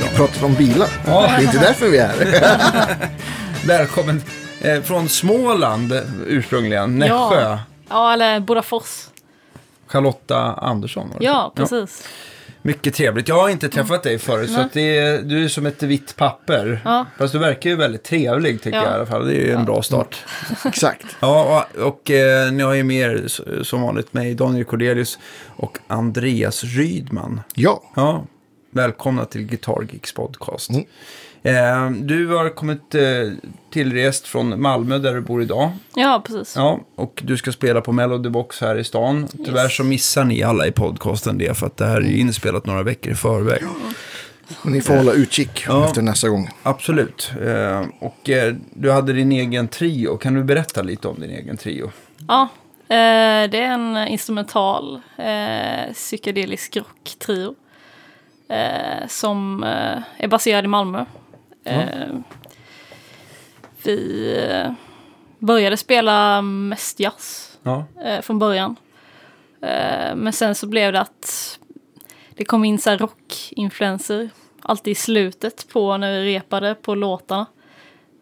nog pratat om bilar. Ja. Det är inte därför vi är här. Välkommen eh, från Småland eh, ursprungligen, Nässjö. Ja. Ja, eller Bodafors. Charlotta Andersson. var det Ja, så? precis. Mycket trevligt. Jag har inte träffat dig förut, så Nej. att det är, du är som ett vitt papper. Ja. Fast du verkar ju väldigt trevlig tycker Ja. jag i alla fall. Det är ju en bra start. Exakt. Ja, och, och eh, ni har ju med er som vanligt mig, Daniel Cordelius och Andreas Rydman. Ja. Ja, välkomna till Guitar Geeks podcast. Mm. Eh, du har kommit eh, tillrest från Malmö där du bor idag. Ja, precis. Ja, och du ska spela på Melody Box här i stan. Tyvärr så missar ni alla i podcasten det för att det här är inspelat några veckor i förväg. Och ni får hålla utkik Ja. efter nästa gång. Absolut. Eh, och eh, du hade din egen trio. Kan du berätta lite om din egen trio? Ja, eh, det är en instrumental eh, psykedelisk rocktrio. Eh, som eh, är baserad i Malmö. Eh, vi eh, började spela mest jazz Ja, eh, från början. Men sen så blev det att det kom in så här rockinfluenser alltid i slutet på när vi repade på låtarna.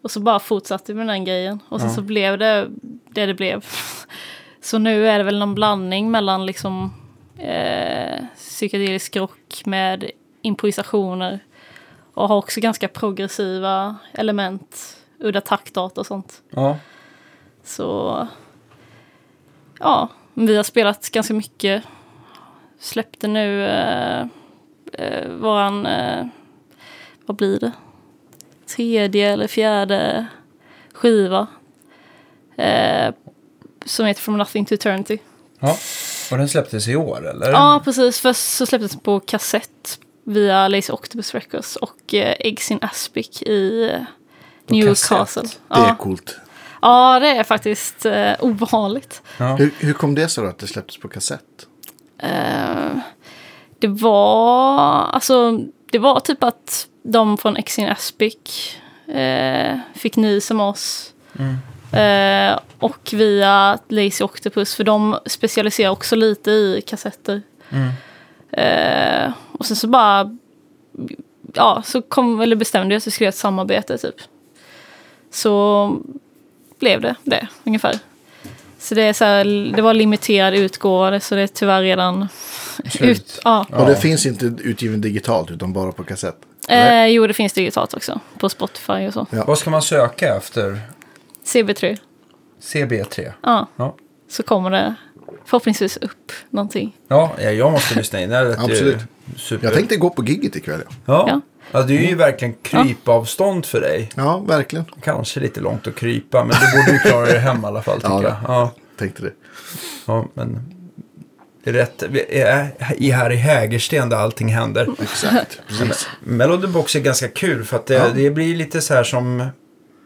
Och så bara fortsatte vi med den grejen. Och sen Ja. så blev det det det blev. Så nu är det väl någon blandning mellan liksom eh, psykedelisk rock med improvisationer. Och har också ganska progressiva element, udda taktart och sånt. ja. Så ja, vi har spelat ganska mycket. Släppte nu eh, eh, våran, eh, vad blir det? Tredje eller fjärde skiva. Eh, som heter From Nothing to Eternity. ja. Och den släpptes i år eller? Ja, precis. Först så släpptes på kassett via Lazy Octopus Records och eh, Eggs in Aspic i På Newcastle. kassett? Det är Ja. coolt. ja, det är faktiskt eh, ovanligt. Ja. Hur, hur kom det sig då att det släpptes på kassett? Eh, det var, alltså, det var typ att de från Exin Aspic eh, fick nys om oss. Eh, och via Lazy Octopus, för de specialiserar också lite i kassetter. Mm. Eh, och sen så bara, ja, så kom, eller bestämde vi att vi skulle göra ett samarbete typ. Så blev det det, ungefär. Så det, är så här, det var limiterad utgåva, så det är tyvärr redan Slut. ut. Ja. Och det finns inte utgiven digitalt utan bara på kassett. Eh, jo, det finns digitalt också. På Spotify och så. Ja. Vad ska man söka efter? CB3. CB3? Ja. Ja. Så kommer det förhoppningsvis upp någonting. Ja, ja, jag måste lyssna in. Det Absolut. Super. Jag tänkte gå på gigget ikväll. Ja, Ja. Ja. det är ju verkligen krypavstånd för dig. ja verkligen. Kanske lite långt att krypa, men du borde ju klara dig hem i alla fall Ja, jag. Ja, Tänkte det. ja, men det är rätt. Vi är i- här i Hägersten där allting händer. Exakt. Precis. Melody Box är ganska kul för att det, Ja. det blir lite så här som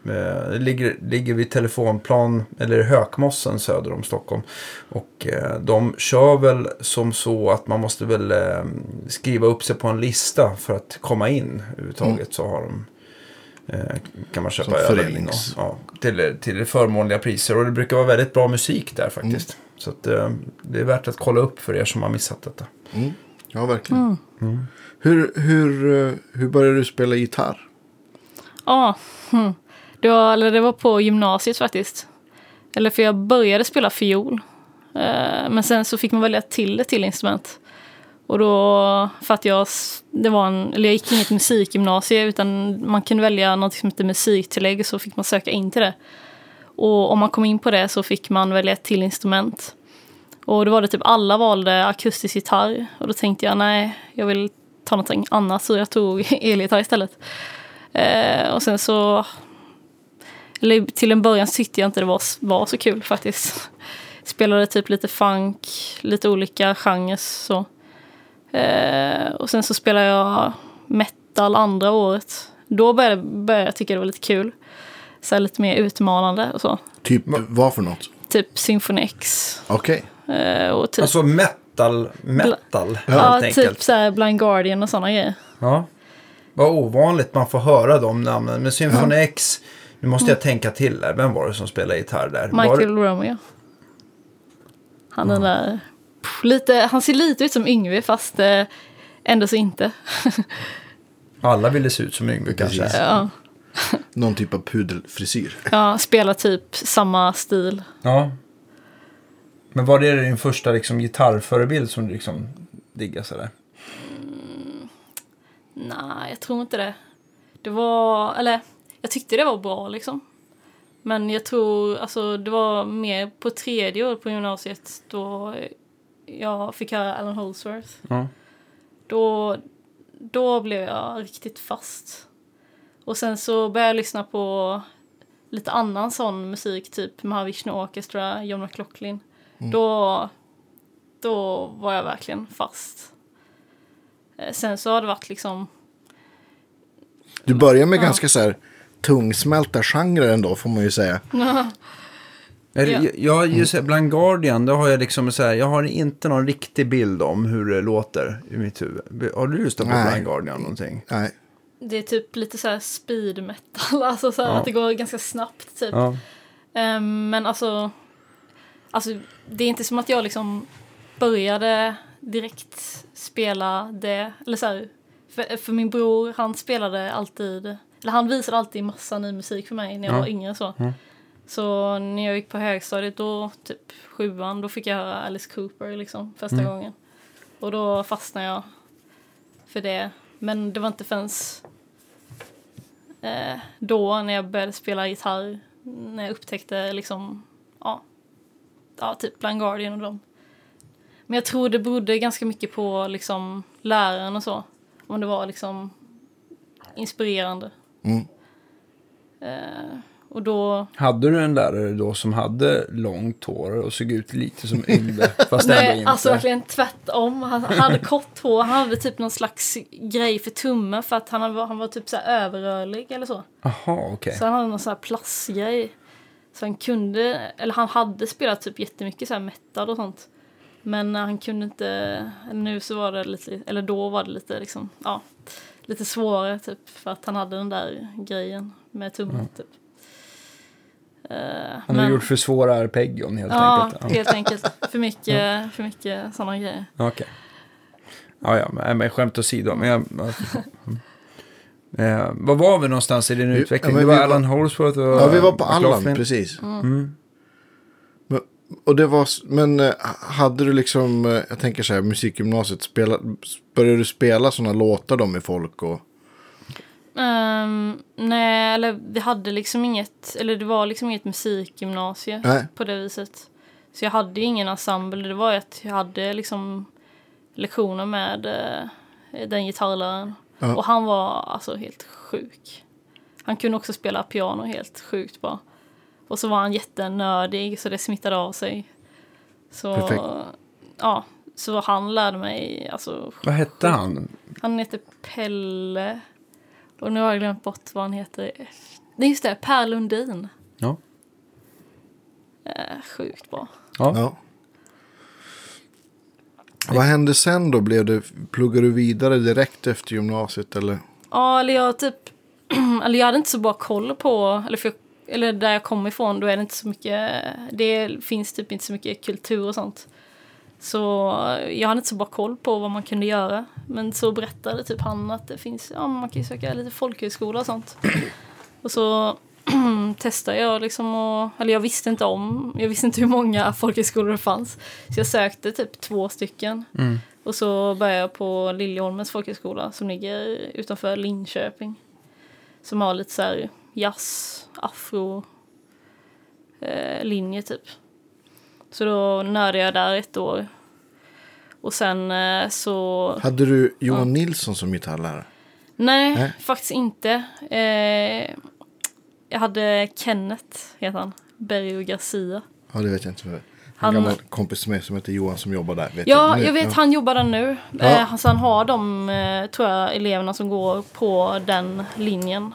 eh, ligger, ligger vid telefonplan eller Hökmossen söder om Stockholm. Och eh, de kör väl som så att man måste väl eh, skriva upp sig på en lista för att komma in överhuvudtaget. Så har de kan man köpa öl in och, förenings- ja, till, till förmånliga priser. Och det brukar vara väldigt bra musik där faktiskt. Så att, det är värt att kolla upp för er som har missat detta. Mm. Ja, verkligen. Hur, hur, eh, hur började du spela gitarr? Ja, hm det, var, eller det var på gymnasiet faktiskt. Eller för jag började spela fiol. Eh, men sen så fick man välja till ett till instrument. Och då, för att jag, det var en, eller jag gick inget musikgymnasie utan man kunde välja något som hette musiktillägg så fick man söka in till det. Och om man kom in på det så fick man välja ett till instrument. Och då var det typ alla valde akustisk gitarr. Och då tänkte jag nej, jag vill ta någonting annat så jag tog elgitarr istället. Eh, och sen så... Eller till en början tyckte jag inte det var, var så kul faktiskt. Spelade typ lite funk, lite olika genrer så. Eh, och sen så spelade jag metal andra året. Då började, började jag tycka det var lite kul. Så här lite mer utmanande och så. Typ vad för något? Typ Symphony X. Okej. Eh, och typ, Alltså metal, metal ja, helt enkelt. typ så här Blind Guardian och sådana grejer. Ja. Vad ovanligt man får höra de namnen. Men Symphony X, nu måste jag tänka till där. Vem var det som spelade gitarr där? Var Michael det- Romeo. Han den där... pff, Lite, han ser lite ut som Yngve fast eh, ändå så inte. Alla ville se ut som Yngve kanske. Ja, Någon typ av pudelfrisyr. ja spela typ samma stil. Ja. Men var det din första liksom, gitarrförebild som du liksom diggade sådär? Nej, jag tror inte det. Det var, eller jag tyckte det var bra liksom. Men jag tror, alltså det var mer på tredje år på gymnasiet då jag fick höra Alan Holdsworth. Ja. Då, då blev jag riktigt fast. Och sen så började jag lyssna på lite annan sån musik, typ Mahavishnu Orchestra, John McLaughlin. Då, då var jag verkligen fast. Eh, Sen så har det varit liksom Du börjar med Ja. ganska så här tungsmälta genrer ändå får man ju säga. Ja. jag, jag, just bland Guardian, då har jag liksom så här, jag har inte någon riktig bild om hur det låter i mitt huvud. Har du lyssnat på Nej. Blind Guardian någonting? Nej. Det är typ lite så här speed metal, alltså så här Ja. att det går ganska snabbt typ. Ja. Ehm, men alltså, alltså, det är inte som att jag liksom började direkt spela det. Eller så här, för, för min bror, han spelade alltid, eller han visade alltid massa ny musik för mig när jag Ja. var yngre så. Mm. Så när jag gick på högstadiet, då typ sjuan, då fick jag höra Alice Cooper liksom första Mm. gången. Och då fastnade jag för det. Men det var inte förrän eh, då när jag började spela gitarr, när jag upptäckte liksom, ja, ja typ Blind Guardian och dem. Men jag tror det berodde ganska mycket på liksom läraren och så. Om det var liksom inspirerande. Mm. Eh, och då... Hade du en lärare då som hade långt hår och såg ut lite som Yngve, fast ändå Nej, inte? alltså verkligen tvärtom. Han hade kort hår, han hade typ någon slags grej för tummen för att han var, han var typ så här överrörlig eller så. Jaha, okej. Så han hade någon sån här plastgrej. Så han kunde, eller han hade spelat typ jättemycket så här metal och sånt. Men han kunde inte, nu så var det lite, eller då var det lite liksom, ja, lite svårare typ. För att han hade den där grejen med tummen typ. Eh, Han har men- gjort för svåra arpeggion helt Ja, enkelt. Ja. helt enkelt. För mycket, för mycket sådana grejer. Okej. Ja, ja, men, skämt åsido. Men jag, eh, var var vi någonstans i din Vi- utveckling? ja, det var vi var- Alan Holdsworth och Ja, vi var på Allan, precis. Mm. Men, och det var, men eh, hade du liksom, eh, jag tänker så här, musikgymnasiet, spela, började du spela sådana låtar då med folk och? Ehm, nej, eller vi hade liksom inget, eller det var liksom inget musikgymnasie Nej. på det viset. Så jag hade ju ingen ensemble, det var ju att jag hade liksom lektioner med eh, den gitarrläraren. Ja. Och han var alltså helt sjuk. Han kunde också spela piano helt sjukt bra. Och så var han jättenördig så det smittade av sig. Så, Perfekt. ja, så han lärde mig, alltså Vad hette han? han heter Pelle. Och nu har jag glömt bort vad han heter. Nej, just det. Per Lundin. Ja. Eh, sjukt bra. Ja. Ja. Vad hände sen då? Blev det, pluggade du vidare direkt efter gymnasiet eller? Ja, eller jag typ... eller jag hade inte så bra koll på... Eller, för, eller där jag kom ifrån, då är det inte så mycket... Det finns typ inte så mycket kultur och sånt. Så jag hade inte så bra koll på vad man kunde göra. Men så berättade typ han att det finns... Ja, man kan ju söka lite folkhögskola och sånt. Och så testade jag liksom och... Eller jag visste inte om... Jag visste inte hur många folkhögskolor det fanns. Så jag sökte typ två stycken. Mm. Och så började jag på Liljeholmens folkhögskola som ligger utanför Linköping. Som har lite så här jazz, afro eh, linje typ. Så då nördade jag där ett år. Och sen eh, så... Hade du Johan Nilsson som gitarrlärare? Nej, Nej. faktiskt inte. Eh, jag hade Kenneth, heter han. Berg Garcia. Ja, det vet jag inte. En Han- gammal kompis med som heter Johan som jobbar där. Vet Ja, Nu- jag vet, han jobbar där nu. Ja. Eh, så han har de, eh, tror jag, eleverna som går på den linjen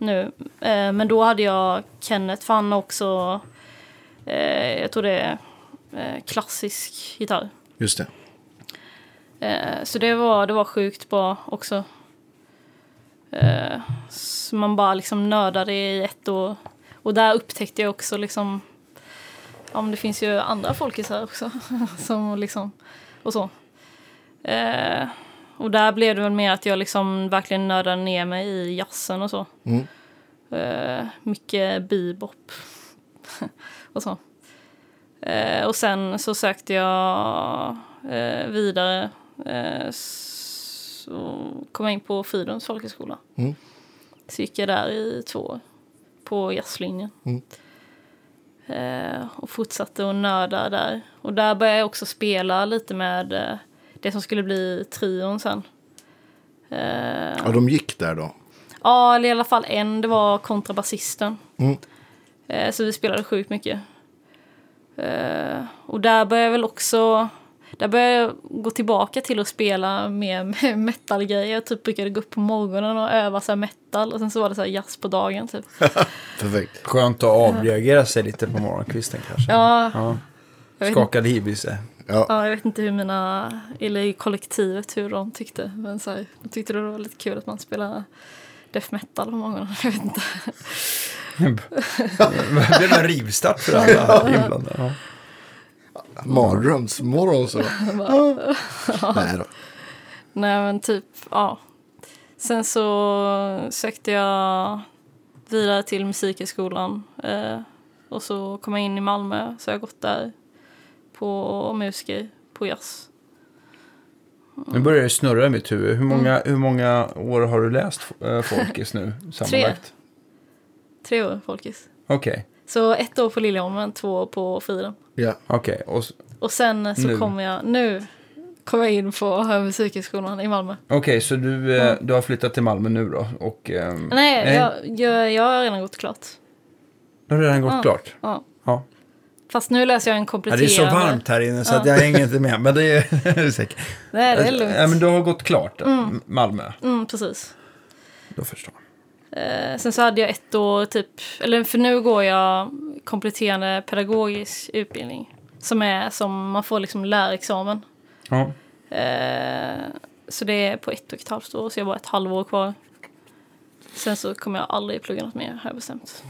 nu. Eh, men då hade jag Kenneth, för han också, eh, jag tror det är eh, klassisk gitarr. Just det. Så det var, det var sjukt bra också. Så man bara liksom nördade i ett år. Och där upptäckte jag också liksom, ja men det finns ju andra folkisar också. som liksom, och så. Och där blev det väl mer att jag liksom verkligen nördade ner mig i jazzen och så. Mm. Eh, mycket bebop och så. Eh, och sen så sökte jag eh, vidare. Så kom jag in på Fridhems folkhögskola. Mm. Så gick jag där i två år på jazzlinjen. Mm. Eh, och fortsatte att nörda där. Och där började jag också spela lite med det som skulle bli trion sen. Eh, Ja, de gick där då. Ja, eller i alla fall en. Det var kontrabasisten. Mm. Eh, så vi spelade sjukt mycket. Eh, och där började jag väl också... Där började jag gå tillbaka till att spela mer med metalgrejer. Jag typ brukade gå upp på morgonen och öva så här metal. Och sen så var det så här jazz på dagen typ. Perfekt. Skönt att avreagera sig lite på morgonkvisten kanske. Ja, Ja. jag vet, Skaka liv i sig. Ja, ja, jag vet inte hur mina... Eller i kollektivet hur de tyckte. Men så här, de tyckte det var lite kul att man spelar death metal på morgonen. Jag vet inte. Det blev en rivstart för alla inblandade. Ja. mardrömsmorgon så. Nej då. Nej men typ, ja. Sen så sökte jag vidare till Musikhögskolan. Eh, och så kom jag in i Malmö, så jag har gått där på musiker, på jazz. Nu börjar det snurra i mitt huvud. Hur många, hur många år har du läst äh, Folkis nu sammanlagt? Tre år, folkis. Okej, Så ett år på Liljeholmen, två år på Fridhem. Ja. okej. Och s- Och sen så Nu. kom jag, nu kom jag in på Musikhögskolan i Malmö. Okej, så du, eh, du har flyttat till Malmö nu då? Och, ehm, Nej, Jag, jag, jag har redan gått klart. Det har redan gått Ja. klart? Ja. Ja. Fast nu läser jag en ja. kompletterande. Det är så varmt här inne så att jag hänger inte med. Men det är, är säkert. Nej, det är lugnt. Ja, men du har gått klart, M- Malmö. Mm, precis. Då förstår jag. Eh, sen så hade jag ett år typ, eller för nu går jag kompletterande pedagogisk utbildning. Som är som man får liksom lärarexamen. Ja. Eh, så det är på ett och ett halvt år, så jag har bara ett halvår kvar. Sen så kommer jag aldrig plugga något mer, har jag bestämt.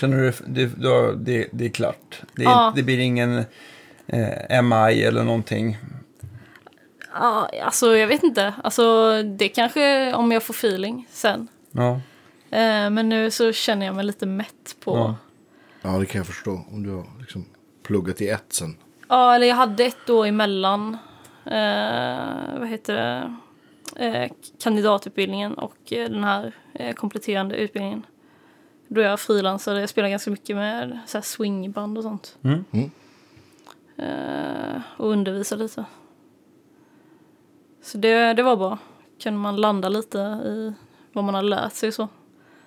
Känner du det, har- det, det är klart? Det, är, Ja. det blir ingen eh, MI eller någonting? Ja, alltså jag vet inte. Alltså det kanske om jag får feeling sen. Ja. Eh, men nu så känner jag mig lite mätt på... Ja. ja, det kan jag förstå. Om du har liksom pluggat i ett sen. Ja, eller jag hade ett år emellan. Eh, vad heter det? Eh, kandidatutbildningen och eh, den här eh, kompletterande utbildningen. Då jag frilansade, jag spelade ganska mycket med så här swingband och sånt. Mm. Mm. Eh, och undervisade lite. Så det, det var bra. Kunde man landa lite i vad man har lärt sig och så.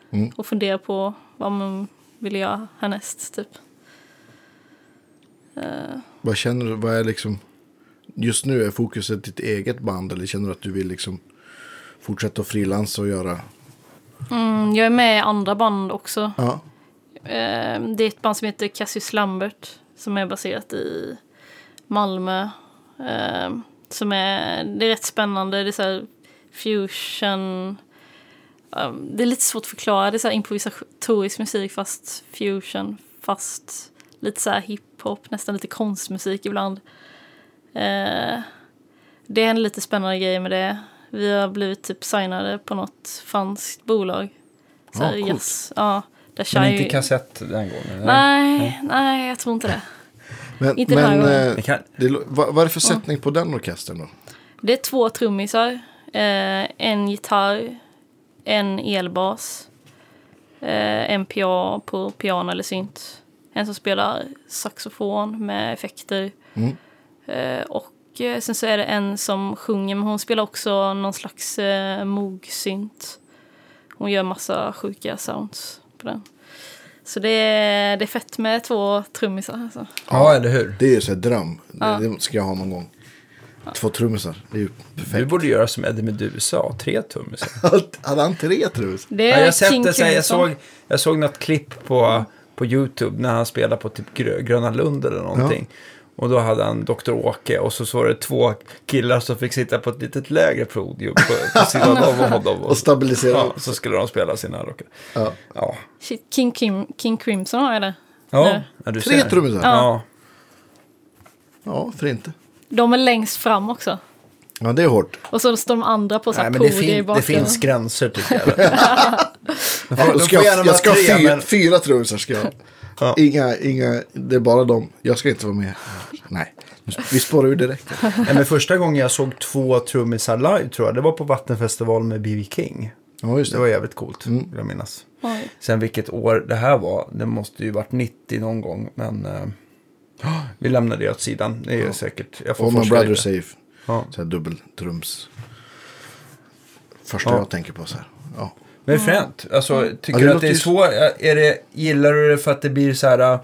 Mm. Och fundera på vad man vill göra härnäst, typ. Eh, Vad känner du? Vad är liksom... Just nu är fokuset ditt eget band eller känner du att du vill liksom fortsätta att frilansa och göra... Mm, jag är med i andra band också. Ja, Eh, det är ett band som heter Cassius Lambert som är baserat i Malmö. Eh, som är, det är rätt spännande. Det är så här fusion. eh, det är lite svårt att förklara. Det är så här improvisatorisk musik fast fusion. Fast lite så här hiphop, nästan lite konstmusik ibland. Eh, det är en lite spännande grej med det. Vi har blivit typ signade på något franskt bolag. Så coolt. jazz. Ja, där Men inte ju- kassett den gången? Nej, nej, jag tror inte det. men, Inte den här men gången. eh, Det vad, vad är det för sättning på den orkestern då? Det är två trummisar, eh, en gitarr, en elbas, eh, en PA på piano eller synt, en som spelar saxofon med effekter Mm. eh, och sen så är det en som sjunger, men hon spelar också någon slags eh, moog-synt. Hon gör massa sjuka sounds på den. Så det är, det är fett med två trummisar. Alltså. ja, eller hur? Det är så här dröm. Ja. Det, det ska jag ha någon gång. Två trummisar. Det är ju Du perfekt. borde göra som Eddie Meduza, tre trummisar. Hade han tre trummisar? Det Ja, är jag, har sett King det, så här, jag, såg, jag såg något klipp på, på YouTube när han spelade på typ Grö, Gröna Lund eller någonting. Och då hade han Dr. Åke och så var det två killar som fick sitta på ett litet lägre podium på, på sidan av honom. Och stabilisera ja, så skulle de spela sina rockar. Ja. Ja, Shit, King, Kim, King Crimson har jag där. ja, ja du Tre trummisar? Ja. Ja, för inte. De är längst fram också. Ja, det är hårt. Och så står de andra på så Nej, men det, i fin, det bakgrunden. finns gränser tycker jag. Ja, då ska jag, jag ska ha fyra, men- fyra trummisar. Ska jag. Ja. Inga, inga, det är bara dem. Jag ska inte vara med. Nej, vi spårar ur direkt. Nej, men första gången jag såg två trummisar live tror jag, det var på Vattenfestivalen med B.B. King. Ja, just Det var det. jävligt coolt, vill jag minnas. Oj. Sen vilket år det här var, det måste ju varit 90 någon gång. Men eh, vi lämnar det åt sidan. Det är säkert, jag får Och My forska Brother lite. Safe. Ja. Så här dubbeltrums. Första Ja. jag tänker på så här. Ja. Men fränt. Alltså, tycker Ja, det du att det är svårt? Är det, gillar du det för att det blir så här...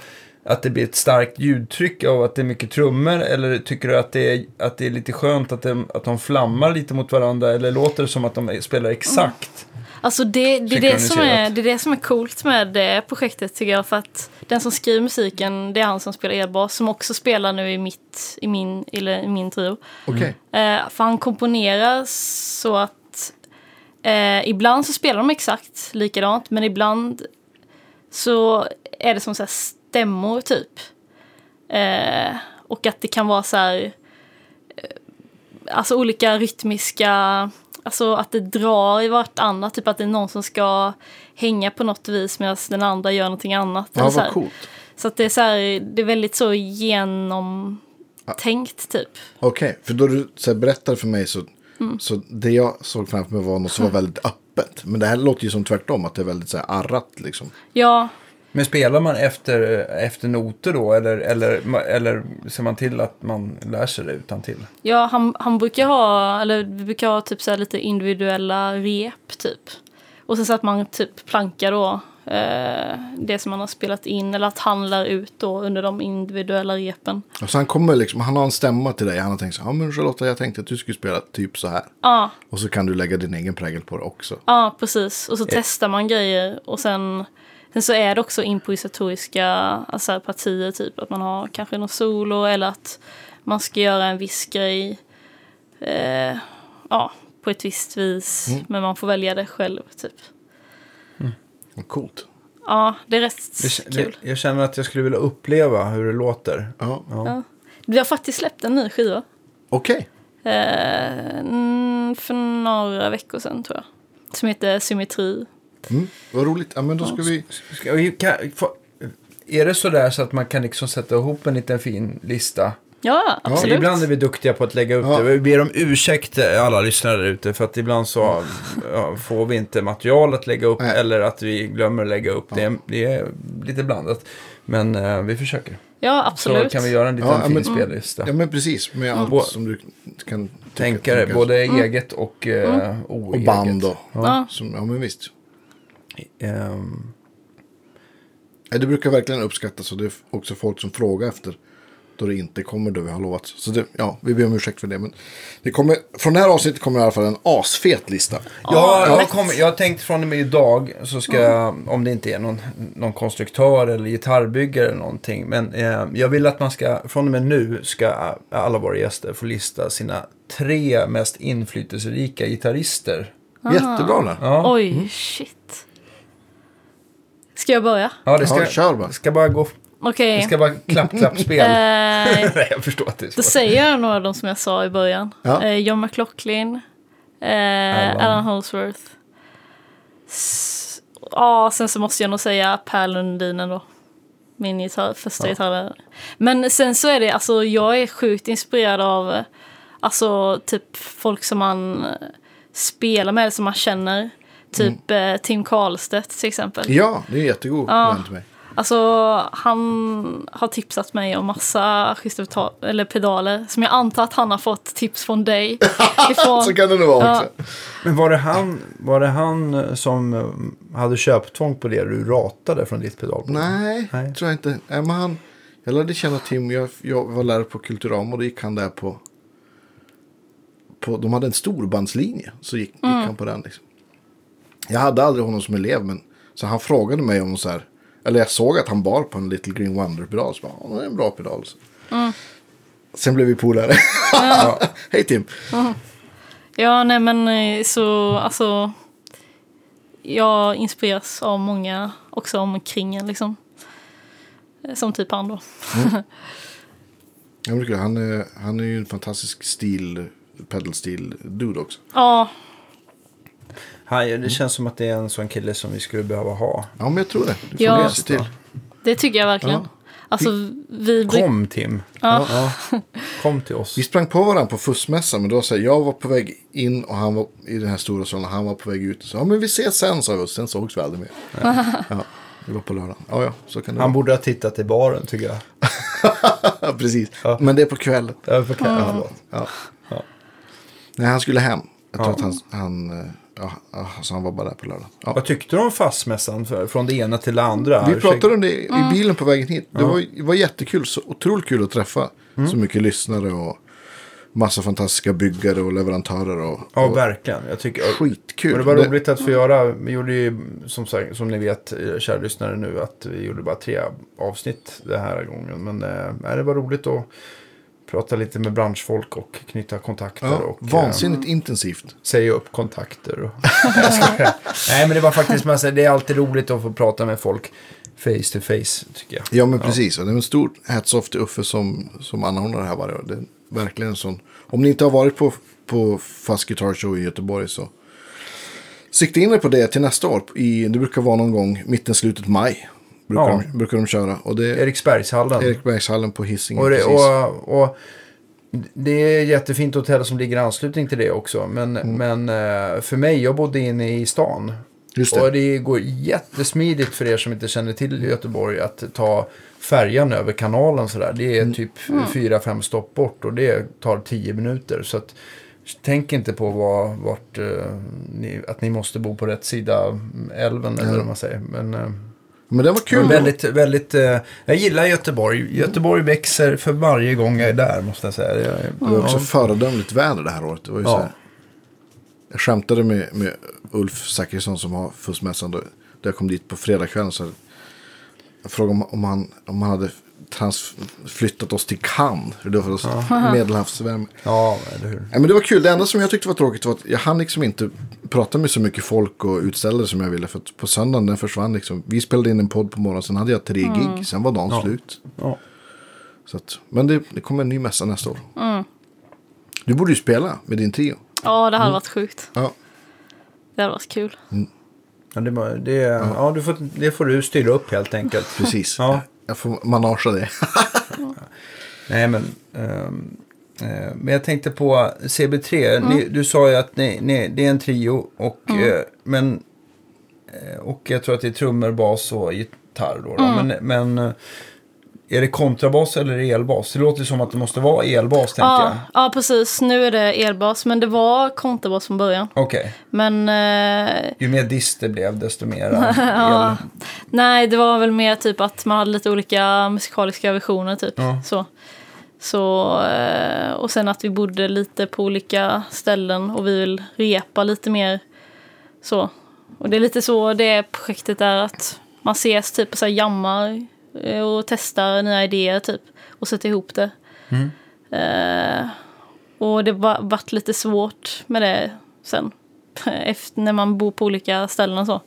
Att det blir ett starkt ljudtryck av att det är mycket trummor? Eller tycker du att det är, att det är lite skönt att, de, att de flammar lite mot varandra? Eller låter det som att de spelar exakt? Alltså det, det, är det, som är, det är det som är coolt med det projektet tycker jag. För att den som skriver musiken, det är han som spelar elbas. Som också spelar nu i, mitt, i, min, eller i min trio. Okej. Eh, för han komponerar så att eh, ibland så spelar de exakt likadant. Men ibland så är det som så här stämmor typ. Eh, och att det kan vara så här, eh, alltså olika rytmiska, alltså att det drar i vartannat. Typ att det är någon som ska hänga på något vis medan den andra gör någonting annat. Ja, så, så att det är så här, det är väldigt så genomtänkt typ. Okej, för då du så här, berättar för mig så, Mm. så det jag såg framför mig var något som var väldigt öppet. Men det här låter ju som tvärtom, att det är väldigt så här arrat liksom. Ja, Men spelar man efter, efter noter då? Eller, eller, eller ser man till att man lär sig det utan till? Ja, han, han brukar ha, eller vi brukar ha typ så här lite individuella rep typ. Och sen så att man typ plankar då det som man har spelat in eller att han lär ut då under de individuella repen. Och så han kommer liksom, han har en stämma till dig. Han har tänkt så här, ja men Charlotta jag tänkte att du skulle spela typ så här. Ja, Och så kan du lägga din egen prägel på det också. ja precis. Och så testar man grejer och sen, sen så är det också improvisatoriska alltså, partier typ. Att man har kanske någon solo eller att man ska göra en viss grej. Eh, ja, på ett visst vis. Men man får välja det själv typ. Vad Coolt. Ja, det är rätt Det, det, kul. jag känner att jag skulle vilja uppleva hur det låter. Ja, Ja. Vi har faktiskt släppt en ny skiva. okej. Eh, mm, för några veckor sedan tror jag. Som heter Symmetri. Mm, vad roligt. Ja men då ska vi... Ska vi, kan, få, är det sådär så att man kan liksom sätta ihop en liten fin lista? Ja, absolut. Ibland är vi duktiga på att lägga upp Ja. det. Vi ber om ursäkt eh, alla lyssnare där ute för att ibland så ja, får vi inte material att lägga upp Nej. eller att vi glömmer att lägga upp. Det, är, det är lite blandat. Men eh, vi försöker. Ja, Så absolut. kan vi göra en liten Ja, fin men- spellista. Ja men precis. Med allt Bo- som du kan tänka. både eget och eh, oeget. Och band då. Ja. Som, ja men visst. Ja, det brukar verkligen uppskattas och det är också folk som frågar efter. Då det inte kommer då vi har lovat. Så det, ja, vi ber om ursäkt för det. Men det kommer, från det här avsnittet kommer i alla fall en asfet lista. Ja, jag, kommer, jag har tänkt från och med idag så ska jag, om det inte är någon, någon konstruktör eller gitarrbyggare eller någonting. Men eh, jag vill att man ska, från och med nu ska alla våra gäster få lista sina tre mest inflytelserika gitarrister. Jättebra där. Ja, Oj, shit. Ska jag börja? ja det ska, Ja, kör bara. det ska bara gå, Okej. det ska vara klapp-klapp-spel. Eh, Nej, jag förstår att det är då svårt. säger jag några av dem som jag sa i början. Ja. Eh, John McLaughlin. Eh, Alan. Alan Holsworth. S- Ja, sen så måste jag nog säga Per Lundin ändå. Min gitarr, första gitarr. Men sen så är det, alltså jag är sjukt inspirerad av alltså typ folk som man spelar med, som man känner. Typ eh, Tim Karlstedt till exempel. Ja, det är jättegod Ja. vän till mig. Alltså han har tipsat mig om massa eller pedaler som jag antar att han har fått tips från dig. Ifrån, Så kan det nog vara Ja. också. Men var det, han, var det han eh, som eh, hade köptvång på det du ratade från ditt pedalbord? Nej, Nej. tror jag inte. Nej, men han, jag lärde känna Tim. Jag, jag var lärare på Kulturama och då gick han där på, på... De hade en storbandslinje. Så gick, gick han på den. Liksom. Jag hade aldrig honom som elev. Men, så han frågade mig om så här. Eller jag såg att han bar på en Little Green Wonder-pedal. Så bara, "Ja, det är en bra pedal. Så. Sen blev vi polare. Hej Tim. Ja, nej men eh, så alltså. Jag inspireras av många också omkring en liksom. Eh, Som typ han då. Ja, kul. han, är, han är ju en fantastisk stil, pedal steel dude också. Ja, Han, det känns som att det är en sån kille som vi skulle behöva ha. Ja, men jag tror det. Du får Ja. se till. det tycker jag verkligen. Ja. Alltså, vi... Kom Tim. Ja. Ja. Kom till oss. Vi sprang på varandra på fussmässan, men då så här, jag var på väg in och han var i den här stora salen han var på väg ut. Så, ja, men vi ses sen, sa vi och sen sågs vi aldrig mer. Ja, det var på lördagen. Ja, ja, så kan det Han vara. borde ha tittat i baren tycker jag. Ja, precis. Ja. Men det är på kvällen. Ja, för kan, ja. Ja. Ja. Nej, han skulle hem. Jag tror Ja. att han, han, eh, ja, ja, så han var bara där på lördagen. Ja. Vad tyckte du om fastmässan? För, från det ena till det andra? Vi pratade om det i Mm. bilen på vägen hit. Det var, det var jättekul. Så otroligt kul att träffa Mm. så mycket lyssnare och massa fantastiska byggare och leverantörer. Och, Ja, och verkligen. Jag tycker, skitkul. Och det var roligt att få göra. Vi gjorde ju, som, sagt, som ni vet, eh, kära lyssnare nu, att vi gjorde bara tre avsnitt den här gången. Men eh, det var roligt att prata lite med branschfolk och knyta kontakter. Ja, och, eh, vansinnigt intensivt. säga upp kontakter. Och. Nej, men det var faktiskt massa, det är alltid roligt att få prata med folk face to face, tycker jag. Ja, men precis. Och det är en stor hats-off till Uffe som, som anordnar det här varje år. Det är verkligen en sån. Om ni inte har varit på, på Fast Guitar Show i Göteborg så sikta in er på det till nästa år. I, det brukar vara någon gång mitten, slutet maj. Brukar, Ja. de, brukar de köra. Och det är Eriksbergshallen. Eriksbergshallen på Hisingen. Och det, precis. och, och det är ett jättefint hotell som ligger i anslutning till det också. Men, men eh, för mig, jag bodde inne i stan. Mm. Just det. Och det går jättesmidigt för er som inte känner till Göteborg att ta färjan över kanalen sådär. Det är Mm. typ fyra, fem stopp bort och det tar tio minuter. Så att, tänk inte på var, vart, eh, ni, att ni måste bo på rätt sida älven eller vad man säger. Men, eh, Men det var kul. men väldigt, väldigt, eh, jag gillar Göteborg. Göteborg växer för varje gång jag är där måste jag säga. Det var också föredömligt väder det här året. Det var ju Ja. så här, jag skämtade med, med Ulf Zachrisson som har fussmässan. Då, då jag kom dit på fredagskvällen. Så jag frågade om, om, han, om han hade trans, flyttat oss till Cannes. Det var ja. medelhavsvärme. ja, eller hur. Ja, men det var kul. Det enda som jag tyckte var tråkigt var att jag hann liksom inte prata med så mycket folk och utställare som jag ville. För att på söndagen den försvann liksom. Vi spelade in en podd på morgonen. Sen hade jag tre gig. Sen var dagen Ja. slut. Ja. Så att, men det, det kommer en ny mässa nästa år. Du borde ju spela med din trio. ja, det hade varit sjukt. Ja. Det hade varit kul. Ja, det, det, ja. du får, det får du styra upp helt enkelt. Precis. Ja. Jag får managea det. Nej, men, eh, men jag tänkte på CB3. Ni, du sa ju att ni, ni, det är en trio. Och, eh, men, eh, och jag tror att det är trummor, bas och gitarr. Då, då. Men, men eh, är det kontrabas eller elbas? Det låter som att det måste vara elbas, tänker jag. Ja, ja, precis. Nu är det elbas, men det var kontrabas från början. Okej. Men eh, Ju mer dist det blev, desto mer Ja. el. nej, det var väl mer typ att man hade lite olika musikaliska versioner typ. Ja. Så. Så, eh, och sen att vi bodde lite på olika ställen och vi vill repa lite mer så. Och det är lite så det projektet är att man ses typ och så jammar och testar nya idéer typ och sätter ihop det. Mm. Eh, och det var varit lite svårt med det sen. Efter när man bor på olika ställen och så.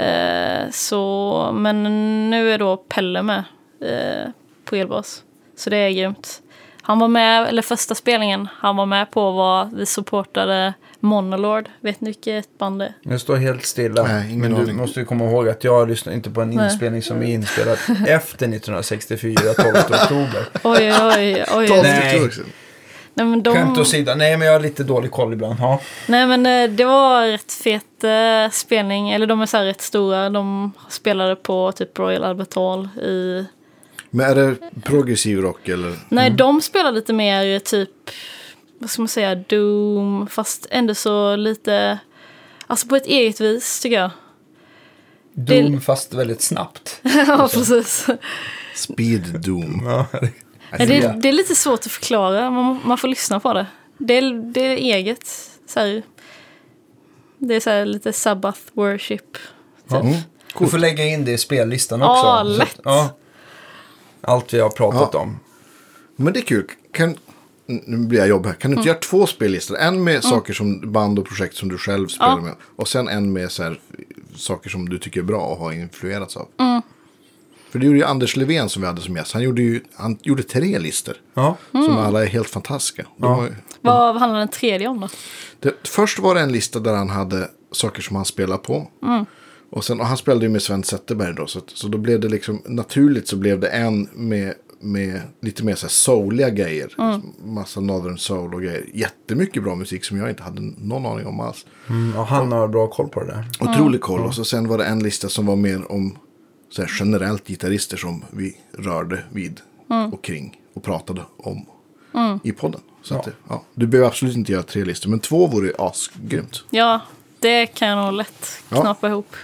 Eh, så men nu är då Pelle med eh, på elbas. Så det är grymt. Han var med, eller första spelningen, han var med på vad vi supportade Monolord. Vet ni vilket band det är? Jag står helt stilla. Nej, men du måste ju komma ihåg att jag lyssnar inte på en Nej. inspelning som är inspelad efter 1964, 12 oktober. Oj, oj, oj. Ta oj. Nej. det också. Nej, men de, Skämt åsido. Nej, men jag har lite dålig koll ibland. Ja. nej men eh, det var rätt fet eh, spelning. Eller de är så här rätt stora. De spelade på typ Royal Albert Hall i... Men är det progressiv rock eller? Nej, de spelar lite mer typ, vad ska man säga, Doom. Fast ändå så lite, alltså på ett eget vis tycker jag. Doom fast väldigt snabbt. ja, precis. Speed Doom. Ja, det, det är lite svårt att förklara, man, man får lyssna på det. Det är, det är eget. Så här, det är så här lite Sabbath worship. Typ. Mm. Du får lägga in det i spellistan också. Ja, Så att- lätt. ja. Allt vi har pratat Ja. om. Men det är kul. Kan, nu blir jag jobb här. Kan du inte göra två spellistor? En med saker som band och projekt som du själv spelar Ja. med. Och sen en med så här, saker som du tycker är bra och har influerats av. För För det gjorde ju Anders Levén som vi hade som gäst. Han gjorde ju han gjorde tre listor. Ja. Som alla är helt fantastiska. Har ju- Vad handlar den tredje om då? det, först var det en lista där han hade saker som han spelade på. Och, sen, och han spelade ju med Sven Zetterberg då. Så, så då blev det liksom naturligt så blev det en med, med lite mer så här souliga grejer. Massa Northern Soul och grejer. Jättemycket bra musik som jag inte hade någon aning om alls. Mm, och han har bra koll på det där. Otrolig koll. Och så sen var det en lista som var mer om så här, generellt gitarrister som vi rörde vid och kring och pratade om i podden. Så att, Ja. det- ja, du behöver absolut inte göra tre listor, men två vore asgrymt. Ja, det kan jag nog lätt Ja. knappa ihop.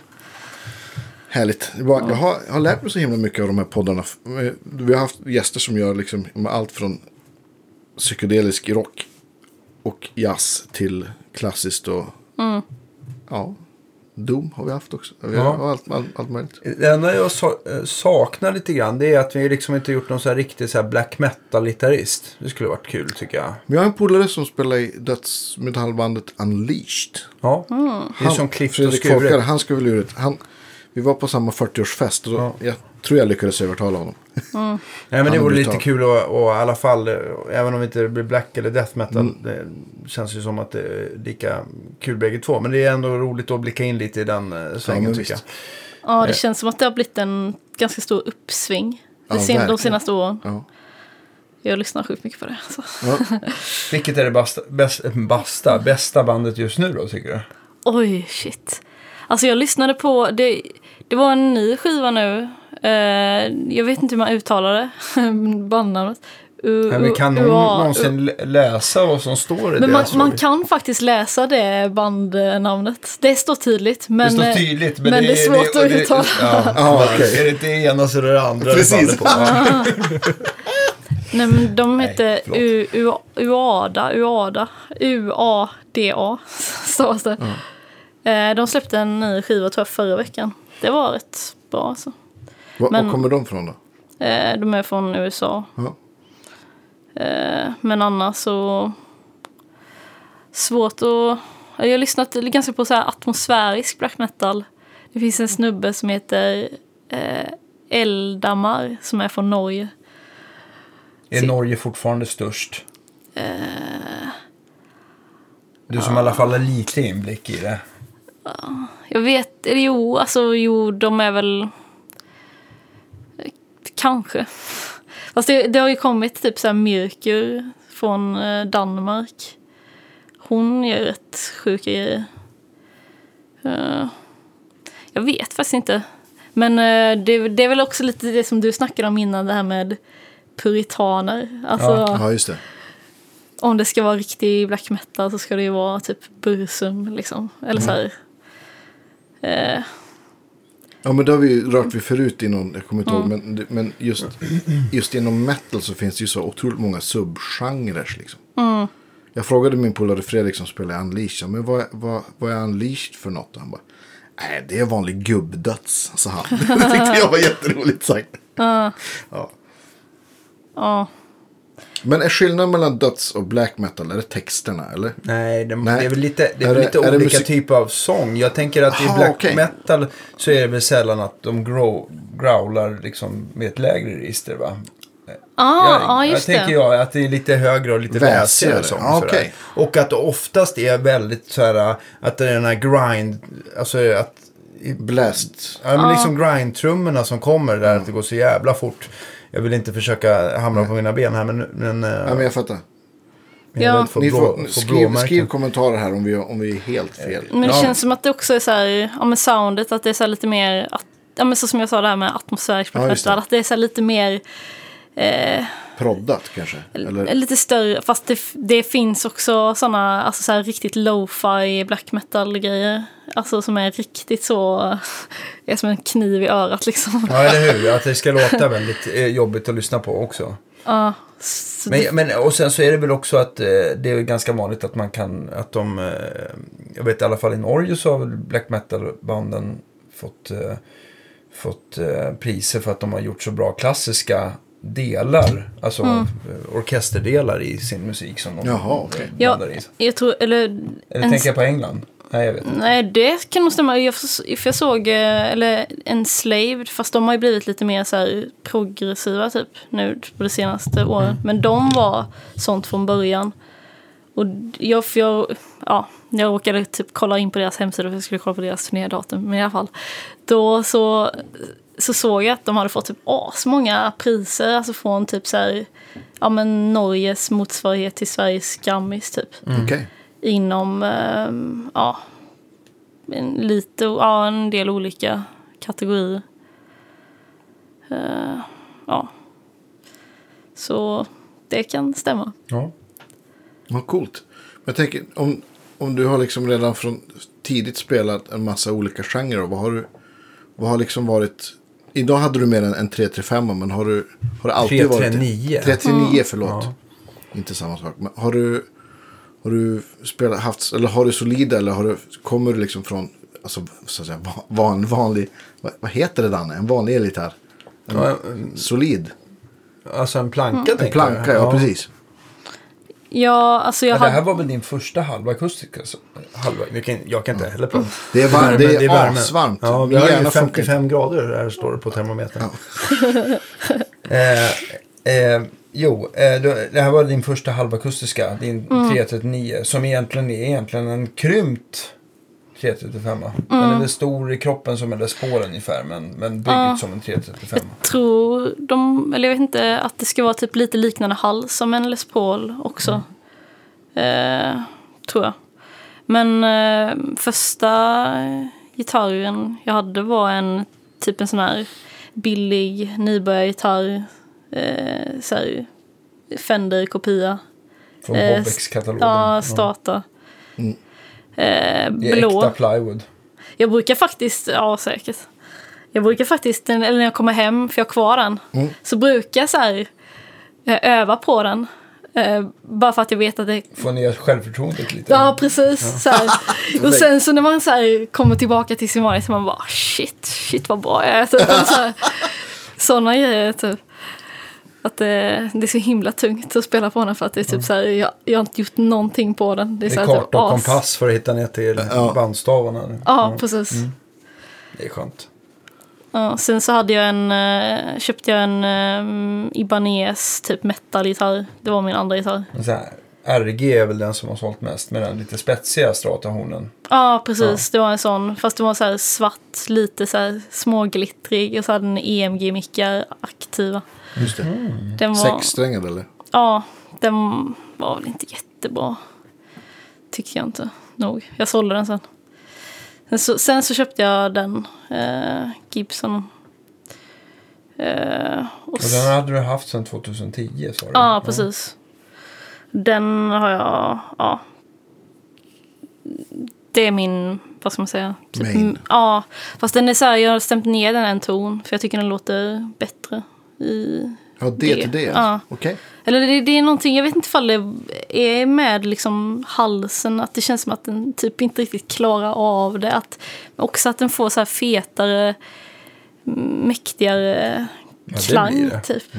Härligt. Det var, jag, har, jag har lärt mig så himla mycket av de här poddarna. Vi har haft gäster som gör liksom allt från psykedelisk rock och jazz till klassiskt och ja, Doom har vi haft också. Vi har Ja. allt, allt, allt möjligt. Det enda jag eh, saknar lite grann det är att vi liksom inte gjort någon så här riktig så här black metal-gitarrist. Det skulle varit kul tycker jag. Vi har en polare som spelar i dödsmetallbandet Unleashed. Ja, det är som klippt och skuret. han skulle vilja ut. Han, vi var på samma 40-årsfest och då, jag tror jag lyckades övertala honom. Nej, men det Han vore lite kul att och i alla fall, eh, även om det inte blir black eller death metal, Mm. det känns ju som att det är lika kul bägge två. Men det är ändå roligt att blicka in lite i den eh, svängen men tycker jag. Ja, det känns som att det har blivit en ganska stor uppsving Ja, sen, de senaste åren. Ja. Jag lyssnar sjukt mycket på det. Så. Ja. Vilket är det bästa, bästa, bästa, bästa bandet just nu då tycker du? Oj, shit. Alltså jag lyssnade på, det, det var en ny skiva nu. Eh, jag vet inte hur man uttalar det, bandnamnet. U- Men vi kan U- någon, UA någonsin lä- läsa vad som står i Men man, deras man kan faktiskt läsa det bandnamnet. Det står tydligt. Men, Det står eh, tydligt, men, men det är svårt det, att det- uttala. Ja, Ja, okej. Är det inte det ena så är det det andra. det Precis. på. Nej, men de förlåt. U- U- Uada, Uada, U-A-D-A stavas det. Eh, De släppte en ny skiva tror jag förra veckan. Det var rätt bra alltså. Var, Men- var kommer de från då? Eh, De är från USA. Ja. Eh, Men annars så... Svårt att... Jag har lyssnat ganska på så här atmosfärisk black metal. Det finns en snubbe som heter eh, Eldamar som är från Norge. Är Norge fortfarande störst? Du som i alla fall har lite inblick i det. Jag vet, eller jo, alltså jo, de är väl... Kanske. Fast det, det har ju kommit typ så här Myrkur från eh, Danmark. Hon gör rätt sjuka grejer. Eh, jag vet faktiskt inte. Men eh, det, det är väl också lite det som du snackade om innan, det här med puritaner. Alltså, Ja, just det. om det ska vara riktig black metal så ska det ju vara typ Bursum liksom. Eller så här. Eh, Ja, men det har vi rört vid förut i någon, jag kommer inte ihåg, men, men just, just inom metal så finns det ju så otroligt många subgenrer liksom. Jag frågade min polare Fredrik som spelar Unleashed, men vad, vad, vad är Unleashed för något? Och han bara, nej det är vanlig gubbdöds, sa han. det tyckte jag var jätteroligt sagt. Ja. ja. Men är skillnaden mellan döds och black metal, är det texterna eller? Nej, det, Nej. det är väl lite, det är Är väl det- lite är det olika musik- typer av sång. Jag tänker att i Aha, black okej. metal så är det väl sällan att de grow, growlar liksom med ett lägre register va? Ah, jag, ja, just jag tänker det. jag att det är lite högre och lite Väsigare. sång. Sådär. okej. Och att det oftast är väldigt så här att det är den här grind, alltså att Blast. Ja, men liksom grind-trummorna som kommer där, att det går så jävla fort. Jag vill inte försöka hamna på mina ben här, men, men, eh, Ja, men jag fattar. Ja. för Ni blå, får, för skriv, skriv kommentarer här om vi, om vi är helt fel. Men det Ja. känns som att det också är så här, ja men soundet, att det är så här lite mer, att, ja men så som jag sa det här med atmosfärisk black Ja, att det är så här lite mer, eh, Proddat kanske? Eller? lite större, fast det, det finns också sådana, alltså så riktigt lo-fi black metal grejer. Alltså som är riktigt så, är som en kniv i örat liksom. Ja, eller hur? Att det ska låta väldigt eh, jobbigt att lyssna på också. Ja, det- Men, men, och sen så är det väl också att eh, det är ganska vanligt att man kan, att de, eh, jag vet i alla fall i Norge så har väl black metal-banden fått, fått eh, priser för att de har gjort så bra klassiska delar, alltså eh, orkesterdelar i sin musik som de Jaha, okej. Ja, i. jag tror, eller... Eller en- tänker jag på England? Nej, jag vet inte. Nej, det kan nog stämma. Jag, för jag såg eh, eller, Enslaved, fast de har ju blivit lite mer så här, progressiva typ nu på de senaste åren. Men de var sånt från början. Och jag, för jag, ja, jag råkade typ kolla in på deras hemsida för jag skulle kolla på deras turnédatum. Men i alla fall. Då så, så såg jag att de hade fått typ asmånga priser. Alltså från typ så här, ja men Norges motsvarighet till Sveriges Grammis typ Okej. inom ehm, ja, lite, ja, en del olika kategorier. Eh, ja. Så det kan stämma. Ja. Vad coolt. Jag tänker, om, om du har liksom redan från tidigt spelat en massa olika genrer. Vad har du, vad har liksom varit... Idag hade du mer än en 335 men har du, har det alltid varit... 339. 339, förlåt. Ja. Inte samma sak. Men har du, har du spelat, haft, eller har du solida eller har du, kommer du liksom från, alltså, så att säga, va- van, vanlig, vad, vad heter det Danne? En vanlig elgitarr? En Ja, en- solid? Alltså en planka Mm. En planka, ja, precis. Ja, alltså jag Men det här hade... var väl din första halvakustiska? så- Halva, jag, kan, jag kan inte heller prata. Det är, var, Värme, det är, värme. asvarmt. Ja, vi har ju hjärna funkar 55 grader här står det på termometern. eh, eh, jo, eh, det här var din första halvakustiska, din Mm. 339. Som egentligen är egentligen en krympt 335. Den Mm. är väl stor i kroppen som en Les Paul ungefär, men, men byggd som en 335. tror de, eller jag vet inte, att det ska vara typ lite liknande hals som en Les Paul också. Eh, tror jag. Men eh, första gitarren jag hade var en typ en sån här billig nybörjargitarr. Eh, så här, Fender-kopia. Från eh, Hobbex-katalogen. Ja, Stata. Eh, Det är blå. äkta plywood. Jag brukar faktiskt, ja säkert. Jag brukar faktiskt, eller när jag kommer hem, för jag har kvar den, Mm. så brukar jag så här, eh, öva på den. Eh, bara för att jag vet att det... Få ner självförtroendet lite. Ja, precis. Här. Och sen så när man så här, kommer tillbaka till sin vanliga så man bara shit, shit vad bra jag är. Typ. Sådana grejer typ. Att det, det är så himla tungt att spela på den för att det är typ så här, jag, jag har inte gjort någonting på den. Det är, Det är här, karta och as- kompass för att hitta ner till Ja. bandstavarna. Ja, precis. Det är skönt. Ja, sen så hade jag en, eh, köpte jag en um, Ibanez typ metal-gitarr. Det var min andra gitarr. RG är väl den som har sålt mest med den lite spetsiga stratahornen. Ja, precis. Det var en sån. Fast det var så här svart, lite så här småglittrig. Och så hade den EMG-mickar aktiva. Just det. Den var, Sexsträngad eller? Ja, den var väl inte jättebra. Tyckte jag inte nog. Jag sålde den sen. Sen så, sen så köpte jag den, eh, Gibson. Eh, och Och den hade du haft sedan 2010 sa du? Ja, precis. Den har jag, ja. Det är min, vad ska man säga? Main. m- Ja, fast den är så här, jag har stämt ner den en ton. För jag tycker den låter bättre i... Ja, Det, till det. ja. Okej. Eller det, det är någonting, jag vet inte ifall det är med liksom halsen. Att det känns som att den typ inte riktigt klarar av det. Att, också att den får så här fetare, mäktigare det klang det. typ.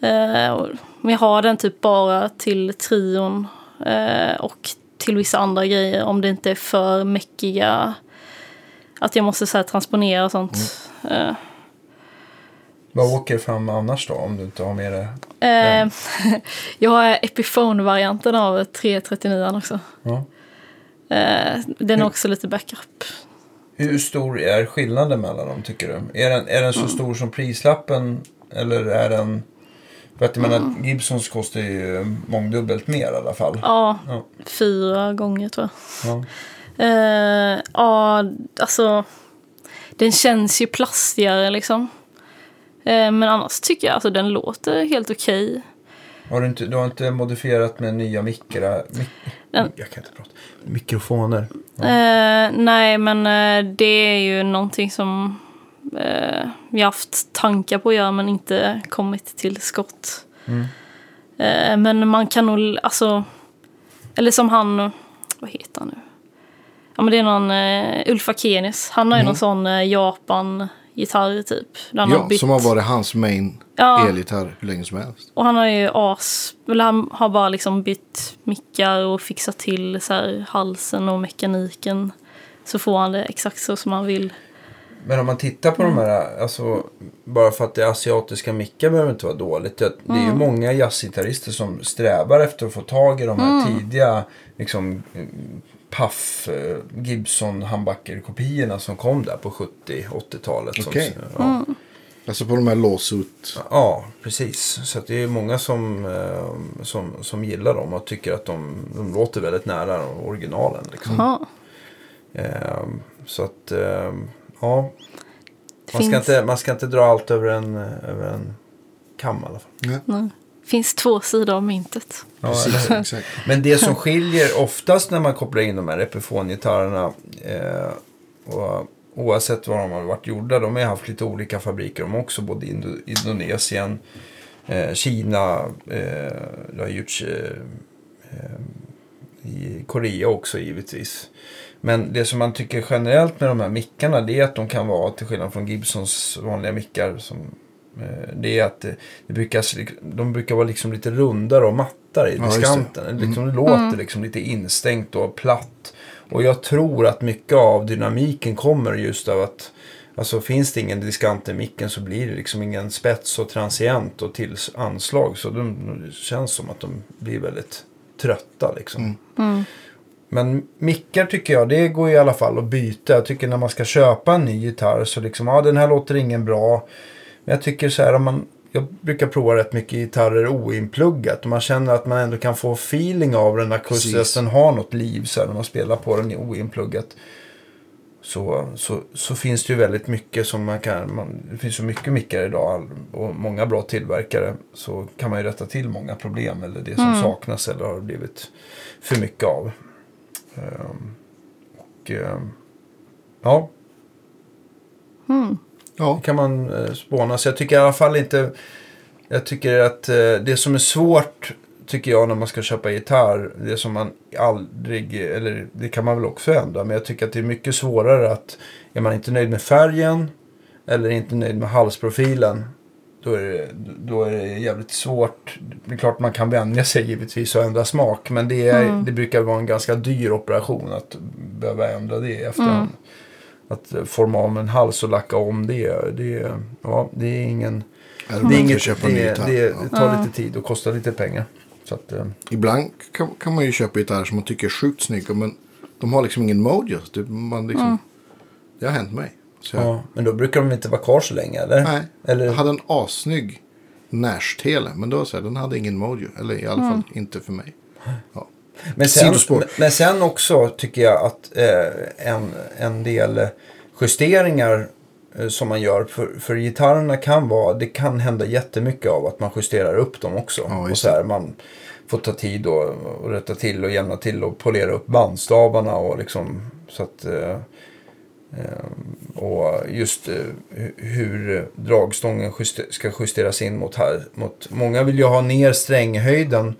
Eh, och- men jag har den typ bara till trion eh, och till vissa andra grejer om det inte är för mäckiga. Att jag måste så här transponera och sånt. Eh, Vad åker fram annars då om du inte har med det? eh, jag har Epiphone-varianten av 339 också. Ja. Eh, den är också lite backup. Hur stor är skillnaden mellan dem tycker du? Är den, är den så stor som prislappen eller är den... För att jag menar, Gibsons kostar ju mångdubbelt mer i alla fall. Ja, Ja. fyra gånger tror jag. Ja. Eh, ja, alltså. Den känns ju plastigare liksom. Eh, men annars tycker jag alltså den låter helt okej. Har du, inte, du har inte modifierat med nya mikra, mik, Den- jag kan inte prata. mikrofoner? Eh, nej, men det är ju någonting som eh, jag haft tankar på att göra men inte kommit till skott. Eh, men man kan nog, alltså, eller som han, vad heter han nu? Ja men det är någon uh, Ulf Akenius. Han har ju någon sån uh, Japan gitarr typ. Han har Ja, bytt. som har varit hans main Ja. elgitarr hur länge som helst. Och han har ju as... Eller han har bara liksom bytt mickar och fixat till så här halsen och mekaniken. Så får han det exakt så som han vill. Men om man tittar på de här, alltså, bara för att det är asiatiska mickar behöver inte vara dåligt. Det, det är ju många jazzgitarrister som strävar efter att få tag i de här tidiga liksom, mm, Puff, eh, Gibson, Humbucker-kopiorna som kom där på 70-80-talet. som- Okej. Ja. Alltså på de här lawsuit. Ja, precis. Så att det är många som, eh, som, som gillar dem och tycker att de, de låter väldigt nära originalen. Liksom. Eh, så att, eh, ja. Man ska, finns, inte, man ska inte dra allt över en, över en kam i alla fall. Ja, nej. finns två sidor av myntet. Ja, precis, exakt. Men det som skiljer oftast när man kopplar in de här Epiphone-gitarrerna eh, och oavsett var de har varit gjorda, de har haft lite olika fabriker de också, både i Indo- Indonesien, eh, Kina, eh, det har gjorts eh, eh, i Korea också givetvis. Men det som man tycker generellt med de här mickarna det är att de kan vara, till skillnad från Gibsons vanliga mickar, som, eh, det är att det, det brukar, de brukar vara liksom lite rundare och mattare i Ja, just det. diskanten. Liksom, Det låter liksom lite instängt och platt. Och jag tror att mycket av dynamiken kommer just av att Alltså finns det ingen diskant i micken så blir det liksom ingen spets och transient och till anslag. Så de, det känns som att de blir väldigt trötta liksom. Men mickar tycker jag, det går i alla fall att byta. Jag tycker när man ska köpa en ny gitarr så liksom, ja den här låter ingen bra. Men jag tycker så här om man, jag brukar prova rätt mycket gitarrer oinpluggat. Och man känner att man ändå kan få feeling av den akustiskt. Att den har något liv så här när man spelar på den i oinpluggat. Så, så, så finns det ju väldigt mycket som man kan, man, det finns så mycket mickar idag och många bra tillverkare. Så kan man ju rätta till många problem eller det som saknas eller har blivit för mycket av. Ehm, och ehm, ja, Ja, det kan man eh, spåna. Så jag tycker i alla fall inte... Jag tycker att eh, det som är svårt, tycker jag, när man ska köpa gitarr. Det som man aldrig, eller det kan man väl också ändra. Men jag tycker att det är mycket svårare att, är man inte nöjd med färgen. Eller inte nöjd med halsprofilen. Då är, det, då är det jävligt svårt. Det är klart man kan vänja sig givetvis och ändra smak. Men det, är, det brukar vara en ganska dyr operation att behöva ändra det i efterhand. Att eh, forma om en hals och lacka om det. Det, ja, det är ingen... är det är inget, det, det, det tar lite tid och kostar lite pengar. Så att, eh, Ibland kan, kan man ju köpa gitarrer som man tycker är sjukt snygga. Men de har liksom ingen mojo. Det, man liksom, det har hänt mig. Så jag, ja. Men då brukar de inte vara kvar så länge eller? Nej, Eller, jag hade en assnygg Nash-tele. Men då så här, den hade ingen mojo. Eller i alla fall inte för mig. Ja. Men sen, men sen också tycker jag att eh, en, en del justeringar eh, som man gör för, för gitarrerna kan vara, det kan hända jättemycket av att man justerar upp dem också. Ja, och så här, man får ta tid och, och rätta till och jämna till och polera upp bandstavarna och liksom så att eh, och just eh, hu- hur dragstången ska justeras in mot här. Mot, många vill ju ha ner stränghöjden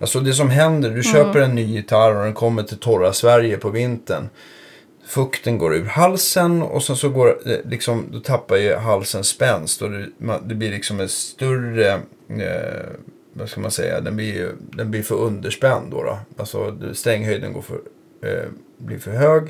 Alltså det som händer, du köper en ny gitarr och den kommer till torra Sverige på vintern. Fukten går ur halsen och sen så går det liksom, då tappar ju halsen spänst och det, blir liksom en större, eh, vad ska man säga, den blir, den blir för underspänd då. då. Alltså stränghöjden går för, eh, blir för hög.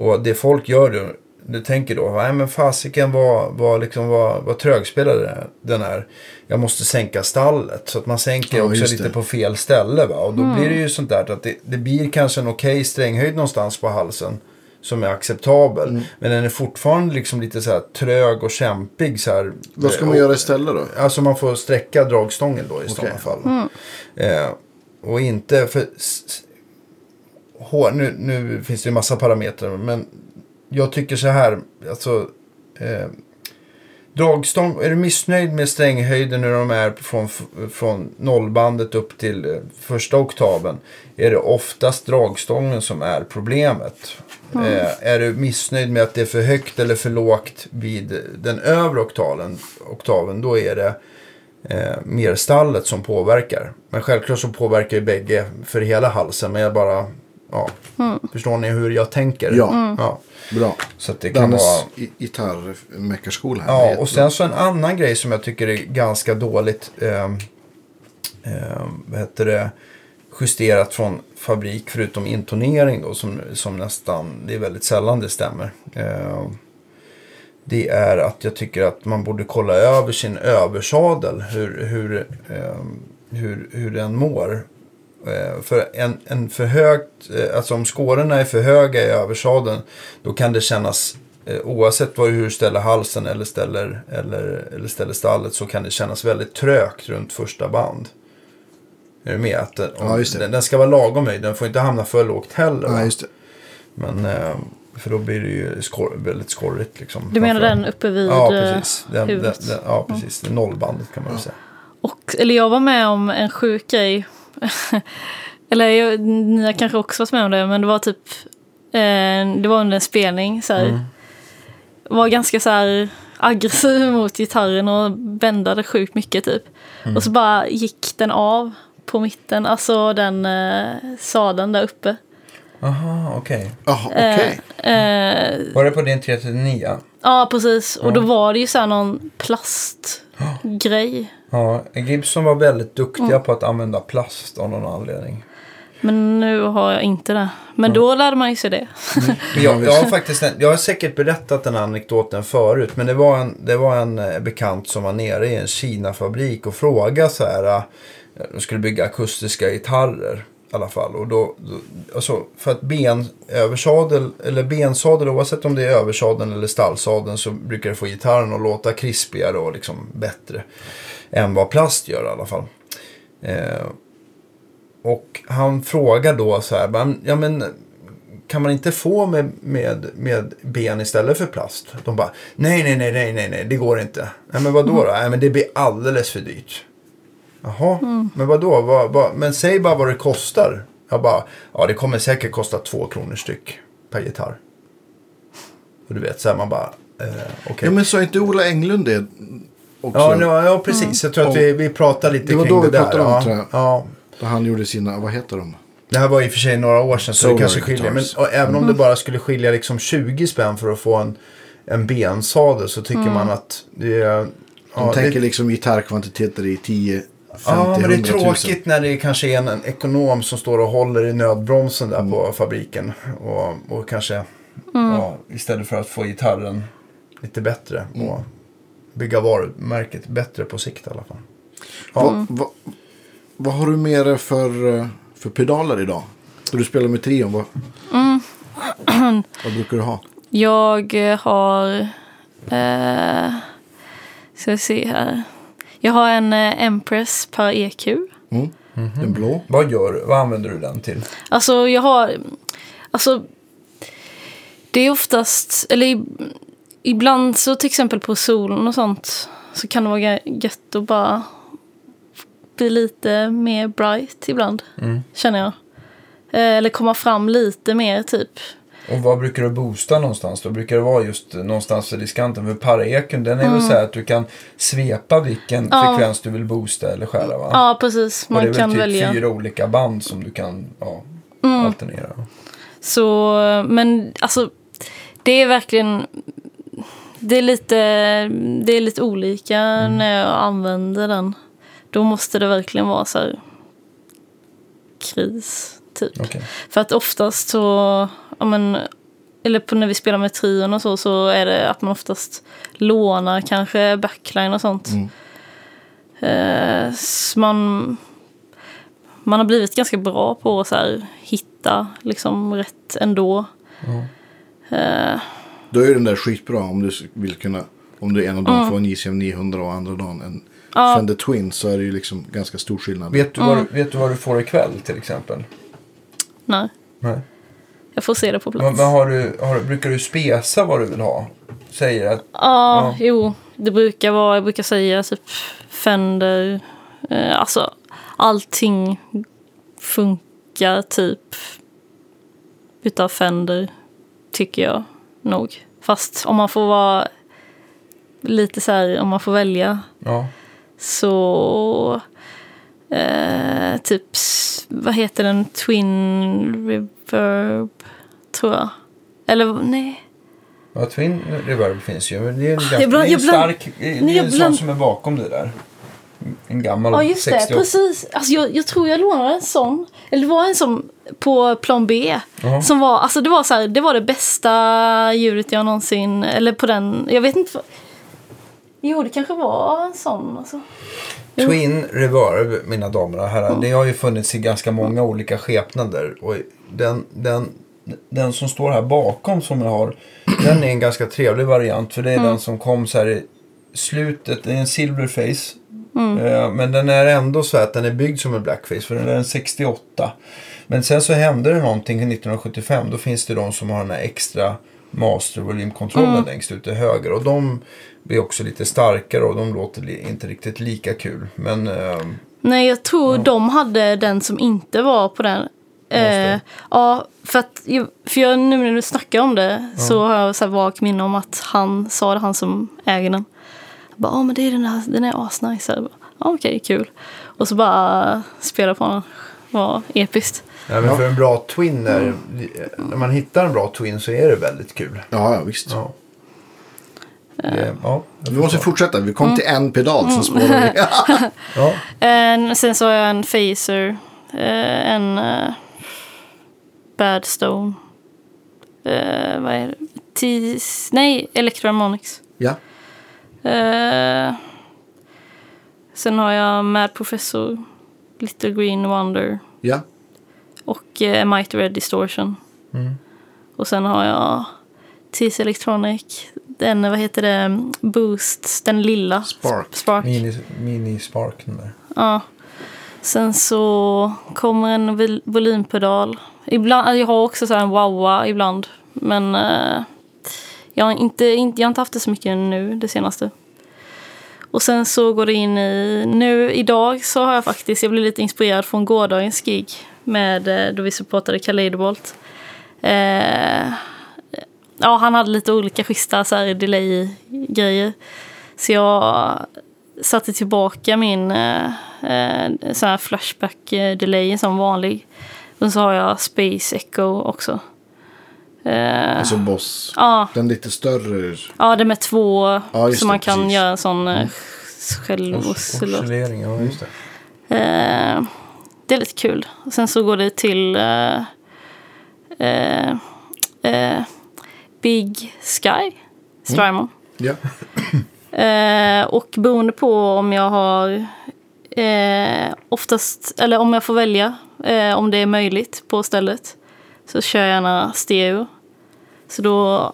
Och det folk gör då, det tänker då, nej men fasiken vad, vad, liksom, vad, vad trögspelad den är-. Jag måste sänka stallet. Så att man sänker Ja, också lite det. på fel ställe. Va? Och då blir det ju sånt där att det, det blir kanske en okej stränghöjd någonstans på halsen. Som är acceptabel. Mm. Men den är fortfarande liksom lite så här trög och kämpig. Så här, Vad ska man göra istället då? Alltså man får sträcka dragstången då i Okej. sådana fall. Eh, och inte för... hår, nu, nu finns det ju massa parametrar men jag tycker så här. Alltså, eh, dragstång, är du missnöjd med stränghöjden när de är från, från nollbandet upp till eh, första oktaven. Är det oftast dragstången som är problemet. Eh, är du missnöjd med att det är för högt eller för lågt vid den övre oktaven, oktaven då är det eh, mer stallet som påverkar. Men självklart så påverkar ju bägge för hela halsen. Men jag bara ja. Förstår ni hur jag tänker? Ja. ja. Bra. Så att det kan vara... i- gitarrmeckarskola här. är Ja, och sen så en annan grej som jag tycker är ganska dåligt eh, eh, vad heter det, justerat från fabrik förutom intonering då som, som nästan, det är väldigt sällan det stämmer. Eh, det är att jag tycker att man borde kolla över sin översadel, hur, hur, eh, hur, hur den mår. Eh, för en, en för högt, eh, alltså om skårorna är för höga i översadeln då kan det kännas eh, oavsett vad, hur du ställer halsen eller ställer, eller, eller ställer stallet så kan det kännas väldigt trögt runt första band. Är du med? Att den, om, Ja, just det. Den, den ska vara lagom höjd, den får inte hamna för lågt heller. Ja, just det. Men, för då blir det ju skor, väldigt skorrigt liksom. Du menar den uppe vid Ja, precis. Den, huvudet? den, ja, precis. Det är nollbandet kan man väl säga. Och, eller jag var med om en sjuk grej. eller jag, ni har kanske också varit med om det, men det var typ... Eh, det var under en spelning. Så här, Mm. Var ganska så här aggressiv mot gitarren och bändade sjukt mycket typ. Mm. Och så bara gick den av på mitten, alltså den eh, sadeln där uppe. Aha, okej. Jaha, okej. Eh, Var det på din 339? ja, precis. Och då var det ju så här någon plastgrej. Ja, Gibson var väldigt duktiga Mm. på att använda plast av någon anledning. Men nu har jag inte det. Men då lärde man ju sig det. Men Jag, jag, har faktiskt jag har säkert berättat den här anekdoten förut. Men det var en, det var en eh, bekant som var nere i en Kina-fabrik och frågade så här. eh, De skulle bygga akustiska gitarrer i alla fall. Och då, då, alltså för att ben, översadel, eller bensadel, oavsett om det är översadeln eller stallsadeln så brukar det få gitarren att låta krispigare och liksom bättre. Än vad plast gör i alla fall. Eh, och han frågar då så här, "Men- ja men kan man inte få med, med, med ben istället för plast? De bara, nej, nej, nej, nej, nej, nej, det går inte. Nej, men vad då? då? Nej, men det blir alldeles för dyrt. Jaha, men vad då? Vad, vad, men säg bara vad det kostar. Jag bara, ja det kommer säkert kosta två kronor styck per gitarr. Och du vet, så här man bara, eh, okej. Ja, men sa inte Ola Englund det också? Ja, ja, ja, precis. Jag tror att vi, vi pratar lite Det var kring då det vi där. pratade om, ja. tror jag. Ja, Då han gjorde sina, vad heter de? Det här var i och för sig några år sedan så Solar det kanske skiljer. Men och även om det bara skulle skilja liksom 20 spänn för att få en, en bensadel så tycker man att det är... De ja, tänker det, liksom gitarrkvantiteter i 10, 50, ja, men det är 100 000. tråkigt när det kanske är en, en ekonom som står och håller i nödbromsen där på fabriken. Och, och kanske ja, istället för att få gitarren lite bättre och bygga varumärket bättre på sikt i alla fall. Vad, vad, vad har du med dig för, för pedaler idag? När du spelar med trion, vad, vad brukar du ha? Jag har... Eh, ska vi se här. Jag har en eh, Empress per EQ. Mm? Den blå? Vad, gör, vad använder du den till? Alltså jag har... Alltså... Det är oftast... Eller ibland så till exempel på solen och sånt så kan det vara gött att bara bli lite mer bright ibland. Känner jag. Eh, Eller komma fram lite mer typ. Och vad brukar du boosta någonstans då? Brukar det vara just någonstans i diskanten? För paraeken den är Mm. väl så här att du kan svepa vilken frekvens du vill boosta eller skära va? Ja, precis. Och det är Man väl kan typ välja. Mm. fyra olika band som du kan ja, alternera. Så, men alltså, det är verkligen... Det är lite, det är lite olika Mm. när jag använder den. Då måste det verkligen vara så här kris, typ. Okej. För att oftast så, ja men, eller på när vi spelar med trion och så, så är det att man oftast lånar kanske backline och sånt. Mm. Eh, så man, man har blivit ganska bra på att så här, hitta liksom rätt ändå. Eh, Då är den där skitbra om du vill kunna. Om du ena dagen får en JCM 900 och andra dagen en Ja. Fender Twin så är det ju liksom ganska stor skillnad. Vet, du vad, du- vet du vad du får ikväll till exempel? Nej, Nej. jag får se det på Men, plats. men har du, har, brukar du spesa vad du vill ha? Säger att Ja, jo. Det brukar vara, jag brukar säga typ Fender. Eh, alltså allting funkar typ utav Fender tycker jag nog. Fast om man får vara lite så här, om man får välja ja, så Eh, typ, vad heter den? Twin Reverb, tror jag. Eller nej. Ja, Twin Reverb finns ju. Men det är en, Jag bland- det är en stark... Det är Nej, en sån bland- som är bakom det där. En gammal Ja, just det. 68. Precis. Alltså, jag, jag tror jag lånade en sån. Eller det var en som på plan B. Ja. Som var, alltså det var så här, det var det bästa ljudet jag någonsin, eller på den, jag vet inte. vad- Jo, det kanske var en sån alltså. Twin Reverb, mina damer och herrar, det har ju funnits i ganska många olika skepnader. Och den, den, den som står här bakom som jag har, den är en ganska trevlig variant. För det är den som kom så här i slutet, det är en silverface. Eh, Men den är ändå så att den är byggd som en blackface, för den är en 68. Men sen så hände det någonting 1975, då finns det de som har den här extra mastervolymkontrollen längst ut till höger. Och de blir också lite starkare och de låter inte riktigt lika kul. Men eh, Nej, jag tror de hade den som inte var på den. Eh, ja, för att för jag, nu när du snackar om det så har jag så här vagt minne om att han sa det, han som äger den. Jag bara, ja men det är den här, den är asnice. Ja, okej, kul. Och så bara spela på den. Det var episkt. Ja, men för en bra twin är, när man hittar en bra twin så är det väldigt kul. Ja, ja visst. Ja. Det, ja, jag Vi måste fortsätta. Vi kom till en pedal, så spårar vi. ja. En, sen så har jag en Phaser, eh, en uh, Badstone. Uh, vad är det? Tis, nej, Electroharmonics. ja. Eh, sen har jag Mad Professor, Little Green Wonder ja. Och uh, Mighty Red Distortion. Mm. Och sen har jag TC Electronic, den, vad heter det, Boost, den lilla. Spark. Spark. Mini, mini Spark där. Ja. Sen så kommer en vol- volympedal. Ibland, jag har också så här en wowa ibland. Men eh, jag, har inte, inte, jag har inte haft det så mycket nu det senaste. Och sen så går det in i... Nu idag så har jag faktiskt... Jag blev lite inspirerad från gårdagens gig. Med, eh, då vi supportade Kaleidobolt. Eh, ja, han hade lite olika schyssta så här delay-grejer. Så jag satte tillbaka min eh, eh, så här flashback-delay som vanlig. Och så har jag Space Echo också. Eh, Alltså Boss. ja, Den lite större. ja, det med två Ja, så det, man kan precis. göra en sån eh, självoscillation. Oscillering, ja just det. Mm. Eh, det är lite kul. Och sen så går det till eh, eh, eh, Big Sky, Strymon. Ja. Eh, och beroende på om jag har oftast, eller om jag får välja, om det är möjligt på stället, så kör jag gärna stereo. Så då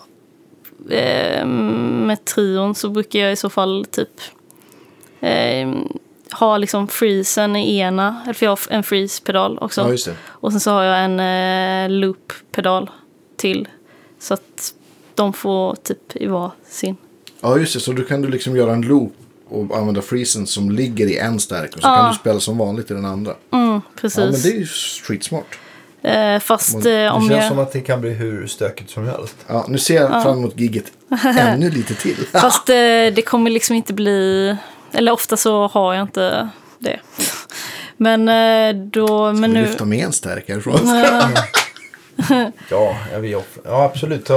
med trion så brukar jag i så fall typ eh, ha liksom freezen i ena, eller för jag har en freeze-pedal också. ja, just det. Och sen så har jag en eh, loop-pedal till. Så att de får typ i var sin. Ja, just det. Så då kan du liksom göra en loop och använda freezen som ligger i en stärk. Och så Ja. kan du spela som vanligt i den andra. Mm, Ja, men precis. det är ju skitsmart. eh, fast eh, Det om känns jag... som att det kan bli hur stökigt som helst. Ja, nu ser jag fram emot gigget ännu lite till. Fast eh, det kommer liksom inte bli... Eller ofta så har jag inte det. Men eh, då... Men Nu... nu... Lyfta med en stärk härifrån. Ja, off- ja absolut.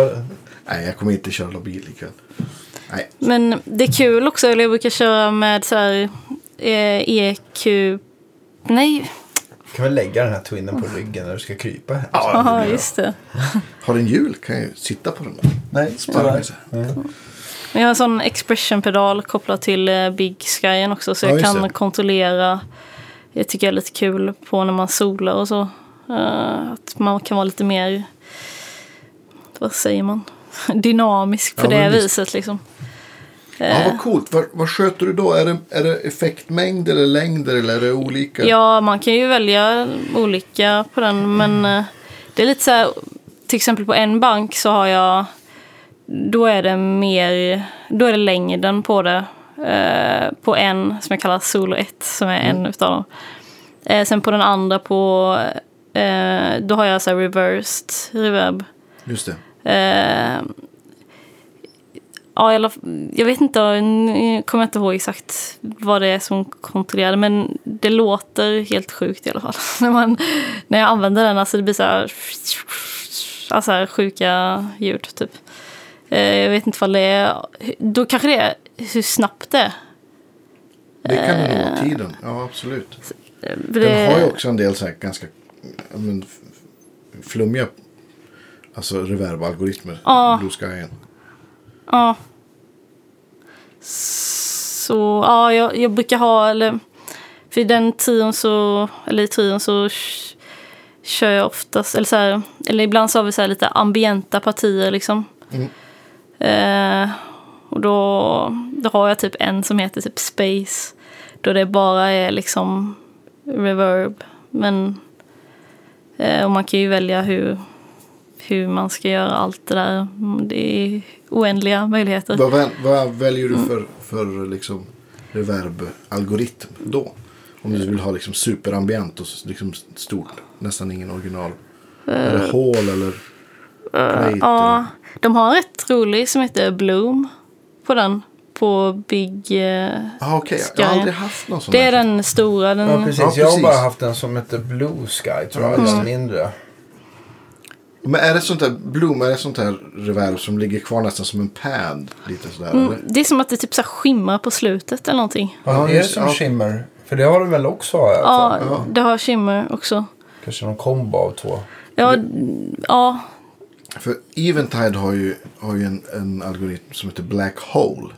Nej, jag kommer inte köra bil ikväll. Nej, Men det är kul också. Eller jag brukar köra med så här eh, EQ... Nej, kan väl lägga den här twinnen på ryggen när du ska krypa här. ja just det. har den hjul kan jag ju sitta på den där. Nej, Sparka. Men jag har en sån expression-pedal kopplad till eh, Big Skyen också. Så Ja, jag kan det. kontrollera. Det tycker jag är lite kul på när man solar och så. Eh, att man kan vara lite mer, vad säger man, dynamisk på Ja, det visst. viset liksom. Ja, vad coolt. Vad, vad sköter du då? Är det, är det effektmängd eller längder eller är det olika? Ja, man kan ju välja olika på den. Men eh, det är lite så här, till exempel på en bank så har jag, då är det mer, då är det längden på det. Eh, på en som jag kallar Solo 1 som är en utav dem. Eh, sen på den andra på, eh, då har jag så här reversed reverb. Just det. Eh, ja, alla, jag vet inte, jag kommer inte ihåg exakt vad det är som kontrollerar men det låter helt sjukt i alla fall. när, man, när jag använder den, alltså det blir så här, alltså här sjuka ljud typ. Eh, jag vet inte vad det är, då kanske det är hur snabbt det är. Det kan nog vara tiden. Ja, absolut. Den det- har ju också en del så här ganska men, flummiga alltså reverb-algoritmer. Ja. Blue Sky. Ja. Så ja, jag, jag brukar ha, eller för i den trion så, eller i trion så kör jag oftast, eller så här, eller ibland så har vi så här lite ambienta partier liksom. Eh, och då, då har jag typ en som heter typ Space. Då det bara är liksom reverb. Men eh, och man kan ju välja hur, hur man ska göra allt det där. Mm, Det är oändliga möjligheter. Vad, väl, vad väljer du för, för liksom reverb-algoritm då? Om du vill ha liksom superambient och liksom stort, nästan ingen original. är det Hall eller Plate? Ja, de har en rätt rolig som heter Bloom på den. På Big... Eh, Ah, Okej, Sky. jag har aldrig haft någon sån det är den stora. Den, Ja, precis. Ja, Jag har precis. bara haft en som heter Blue Sky, tror jag. Lite mindre. Men är det sånt där Bloom, är det sånt här reverb som ligger kvar nästan som en pad? Lite sådär Mm, eller? det är som att det typ så skimrar på slutet eller någonting. Ja, Ja, är det just- som ja. Shimmer? För det har du väl också Ja, fall? det har shimmer också. Kanske någon kombo av två. Ja, ja, För Eventide har ju, har ju en, en algoritm som heter Black Hole.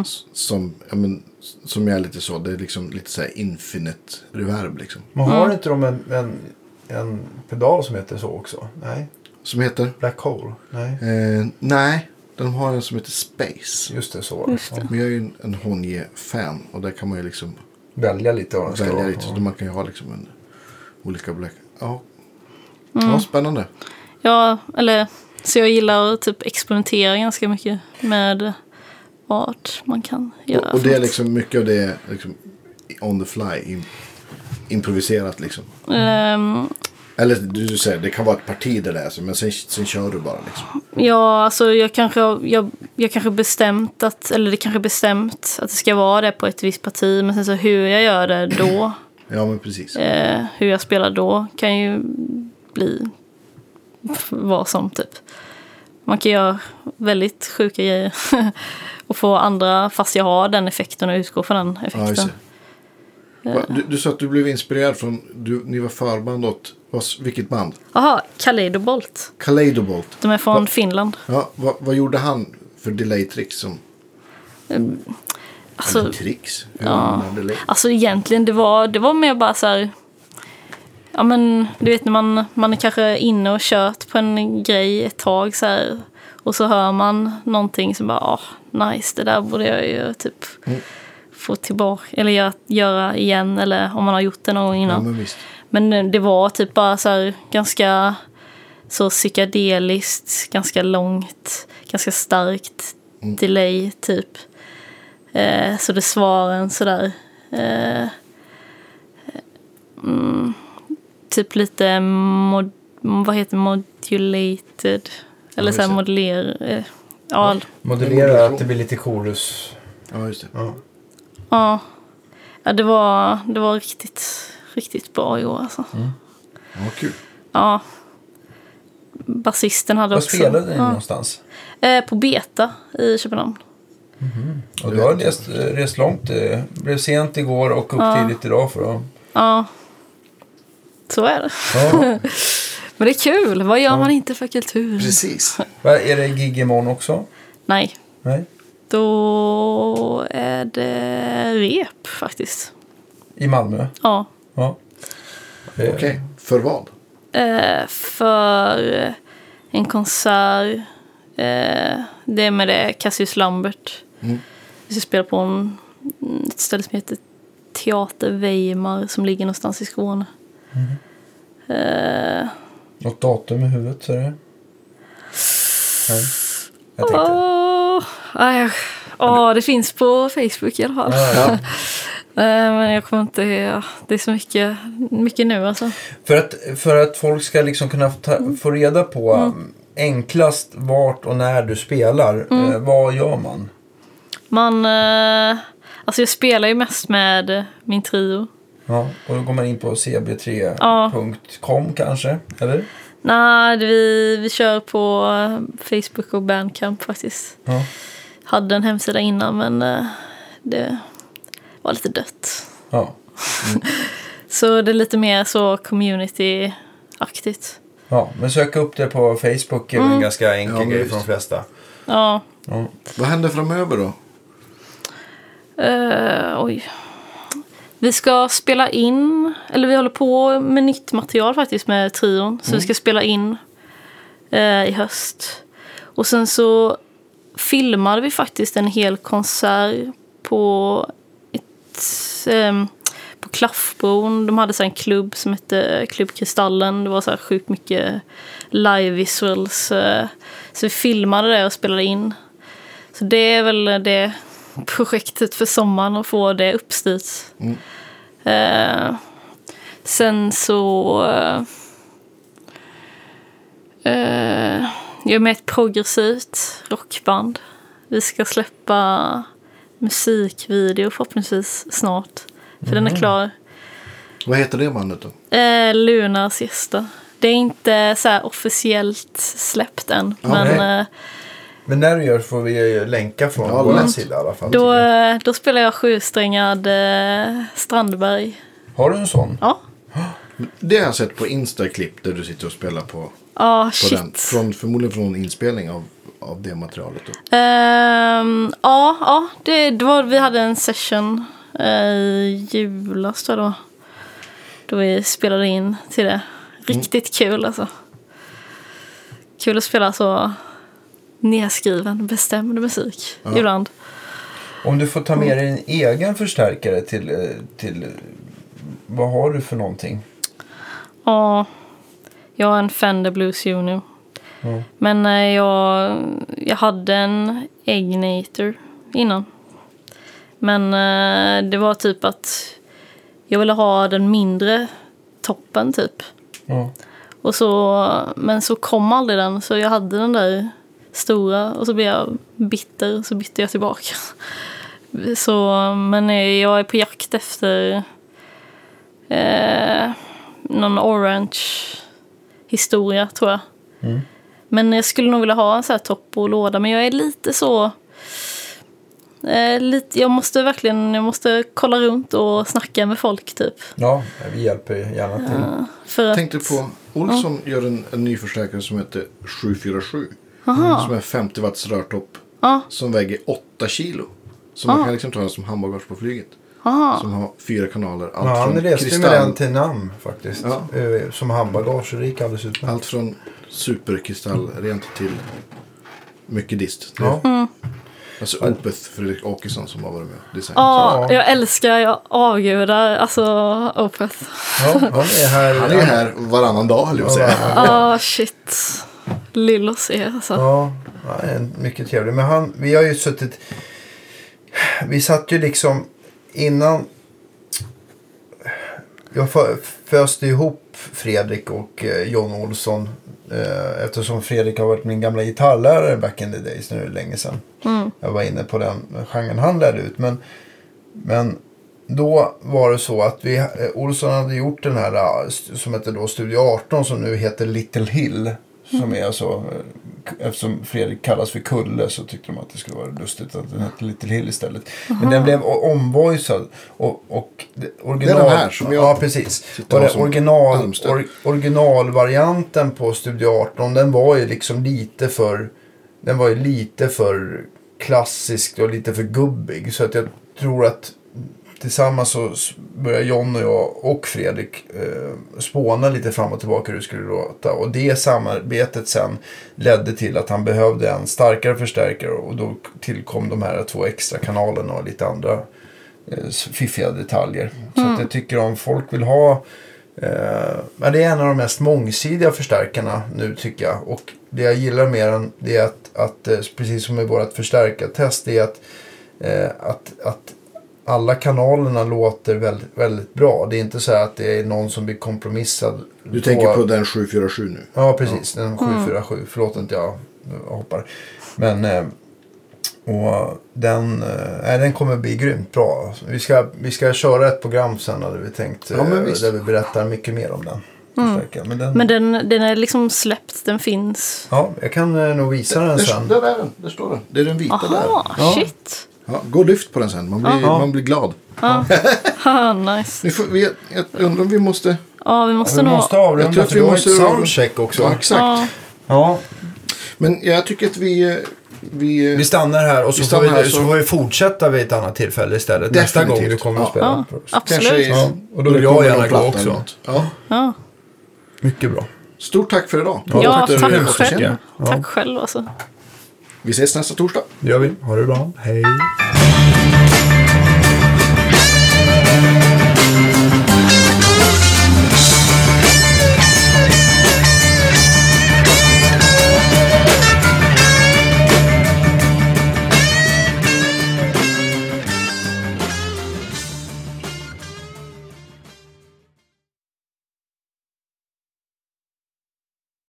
S- Som, ja, men, som är lite så, det är liksom lite så här infinite reverb liksom. Men har inte de en, en, en pedal som heter så också? Nej. Som heter? Black Hole? Nej. Eh, nej, de har en som heter Space. Just det, så. Just det. Men jag är ju en, en Honje-fan och där kan man ju liksom Välja lite vad välja lite. Så man kan ju ha liksom en, olika Black... Ja. Mm. ja, spännande. Ja, eller så jag gillar att typ experimentera ganska mycket med vad man kan göra. Och, och det är liksom mycket av det liksom on the fly. In, improviserat liksom. Ehm, Eller du, du säger, det kan vara ett parti det är så, men sen, sen kör du bara liksom. Ja, alltså jag kanske jag, jag kanske bestämt att, eller det kanske bestämt att det ska vara det på ett visst parti, men sen så hur jag gör det då, Ja, men precis. eh, hur jag spelar då, kan ju bli vad som typ. Man kan göra väldigt sjuka grejer och få andra, fast jag har den effekten och utgår från den Ja, effekten. Va, Du, du sa att du blev inspirerad från, du, ni var förband åt, vilket band? Jaha, Kaleidobolt. Kaleidobolt. De är från Va? Finland. Ja, vad, vad gjorde han för delay-tricks? Som, Alltså, eller tricks? Hur ja. Alltså egentligen, det var, det var mer bara så här... Ja men, du vet när man, man är kanske inne och kört på en grej ett tag så här. Och så hör man någonting som bara, ah, nice, det där borde jag ju typ Mm. få tillbaka. Eller göra, göra igen, eller om man har gjort det någon gång Ja, innan. men visst. Men eh, det var typ bara så här ganska så psykedeliskt, ganska långt, ganska starkt delay typ. Eh, så det svarar en sådär. Eh, mm, typ lite mod, vad heter modulated. Eller just så här det. moduler. Eh, ja, Modellera att det blir lite chorus. Ja, just det. Ja. ja. ja det, var, det var riktigt, riktigt bra i år alltså. Ja, kul. Ja. Basisten hade Var också... spelade ni ja. någonstans? Eh, på Beta i Köpenhamn. Och du har rest, rest långt. Det blev sent igår och upp Ja. tidigt idag för att... Ja. Så är det. Ja. Men det är kul. Vad gör man inte för kultur? Precis. Är det gig imorgon också? Nej. Nej. Då är det rep faktiskt. I Malmö? Ja. Ja. Det- Okej, för vad? Eh, för en konsert. Eh, det är med det Cassius Lambert. Mm. Vi ska spela på en, ett ställe som heter Teater Weimar som ligger någonstans i Skåne. Eh, Något datum i huvudet? Så är det? Nej. Jag tänkte. Åh, nej, åh, det finns på Facebook i alla fall. Ja. Eh, Men jag kommer inte... ja, Det är så mycket, mycket nu alltså. För, att, för att folk ska liksom kunna ta, få reda på enklast vart och när du spelar. Mm. Eh, vad gör man? Man... Alltså jag spelar ju mest med min trio. Ja, och då går man in på cb3.com kanske, eller? Nej, vi, vi kör på Facebook och Bandcamp faktiskt. Ja. Hade en hemsida innan men eh, det var lite dött. Ja. Så det är lite mer så community-aktigt. ja, men sök upp det på Facebook är väl en ganska enkel Ja, grej för de flesta. Ja, Ja. Vad händer framöver då? eh, oj. Vi ska spela in, eller vi håller på med nytt material faktiskt med trion. Så vi ska spela in eh, i höst. Och sen så filmade vi faktiskt en hel konsert på ett, ehm, på Klaffbron. De hade så en klubb som hette Klubb Kristallen. Det var så här sjukt mycket live visuals. eh, Så vi filmade det och spelade in. Så det är väl det projektet för sommaren att få det uppstyrt. Eh, sen så... Eh, jag är med ett progressivt rockband. Vi ska släppa musikvideo förhoppningsvis snart. För den är klar. Vad heter det bandet då? Eh, Lunas gäster. Det är inte så officiellt släppt än. Ja, men eh, Men när du gör får vi länka från Ja, vår sida i alla fall. då, eh, då spelar jag sjusträngad eh, Strandberg. Har du en sån? Ja. Det har jag sett på Insta-klipp där du sitter och spelar på, Ja, på shit. den. Från, förmodligen från inspelning av, av det materialet. Då. Ehm, ja, ja det, det var, vi hade en session eh, i julas då. Då vi spelade in till det. Riktigt kul alltså. Kul att spela så nedskriven, bestämd musik ibland. Om du får ta med dig en egen förstärkare till, eh, till... Vad har du för någonting? Ja, jag har en Fender Blues Junior. Mm. Men eh, jag, jag hade en Egnator innan. Men eh, det var typ att jag ville ha den mindre toppen typ. Ja. Och så, men så kom aldrig den så jag hade den där stora och så blev jag bitter så bytte jag tillbaka. Så, men eh, jag är på jakt efter eh, någon orange historia tror jag. Mm. Men jag skulle nog vilja ha en sån här topp och låda men jag är lite så eh, lite, jag måste verkligen jag måste kolla runt och snacka med folk typ. ja, vi hjälper gärna till. För Jag tänkte på, Olsson gör en, en ny förstärkare som heter 747. Aha. Som är 50 watts rörtopp. Ja. Som väger 8 kilo. Så man kan liksom ta den som handbagage på flyget. Aha. Som har fyra kanaler. Allt Ja, han från reste ju med den till Namn faktiskt. Ja. Eh, Som handbagage det gick alldeles utmärkt. Allt från superkristallrent till mycket dist. Det är Ja. Mm. Alltså Opeth Fredrik Åkesson som har varit med och designat. Ja, Ja. jag älskar, jag avgudar alltså Opeth. Ja, han är här. Han är här varannan dag höll jag på att säga. Ah shit. Lillos är alltså. Ja, är mycket trevlig. Men han, vi har ju suttit... Vi satt ju liksom innan... Jag fö- föste ihop Fredrik och eh, John Olsson. Eh, eftersom Fredrik har varit min gamla gitarrlärare back in the days. Nu är det länge sedan. Jag var inne på den genren han lärde ut. Men, men då var det så att vi, eh, Olsson hade gjort den här som hette då Studio 18 som nu heter Little Hill. Som är alltså, eftersom Fredrik kallas för Kulle så tyckte de att det skulle vara lustigt att den hette Little Hill istället. Men den blev omvoicad. Och, och original, Det är den här som jag Ja, precis. Och det original, or, originalvarianten på Studio 18 den var ju liksom lite för den var ju lite för klassisk och lite för gubbig. Så att jag tror att tillsammans så började John och jag och Fredrik eh, spåna lite fram och tillbaka hur det skulle låta. Och det samarbetet sen ledde till att han behövde en starkare förstärkare och då tillkom de här två extra kanalerna och lite andra eh, fiffiga detaljer. Så att jag tycker om folk vill ha Eh, men det är en av de mest mångsidiga förstärkarna nu tycker jag. Och det jag gillar mer än det är att, att eh, precis som i vårt förstärkartest, det är att, eh, att, att alla kanalerna låter väldigt, väldigt bra. Det är inte så här att det är någon som blir kompromissad. Du tänker på den 747 nu? Ja, precis. Den 747. Förlåt att jag hoppar. Men... Eh, och den, eh, den kommer bli grymt bra. Vi ska, vi ska köra ett program sen hade vi tänkt. Ja, men eh, visst. där vi berättar mycket mer om den. förstärkaren. Men den, Men den, den är liksom släppt, den finns. Ja, jag kan eh, nog visa den Där, sen. där är den. Där står den. Det är den vita där. Aha, Ja. shit. Ja, gå och lyft på den sen. Man blir, Ja. man blir glad. Haha, nice. Vi får, vi, jag undrar om vi måste... Ja, vi måste Vi nog... måste Jag avrunda tror att vi måste- ett soundcheck också. Ja, exakt. Ja, Ja, Men jag tycker att vi... eh, Vi, vi stannar här och så, Vi får stannar vi, här, så... så- får vi fortsätta vid ett annat tillfälle istället. Nästa Definitivt. gång du kommer att Ja. spela. Ja, absolut. Ja, och då vill jag gärna gå också. Ja. ja. Mycket bra. Stort tack för idag. Ja, ja tack tack, själv. Ja. Tack själv alltså. Vi ses nästa torsdag. Det gör vi. Ha det bra. Hej.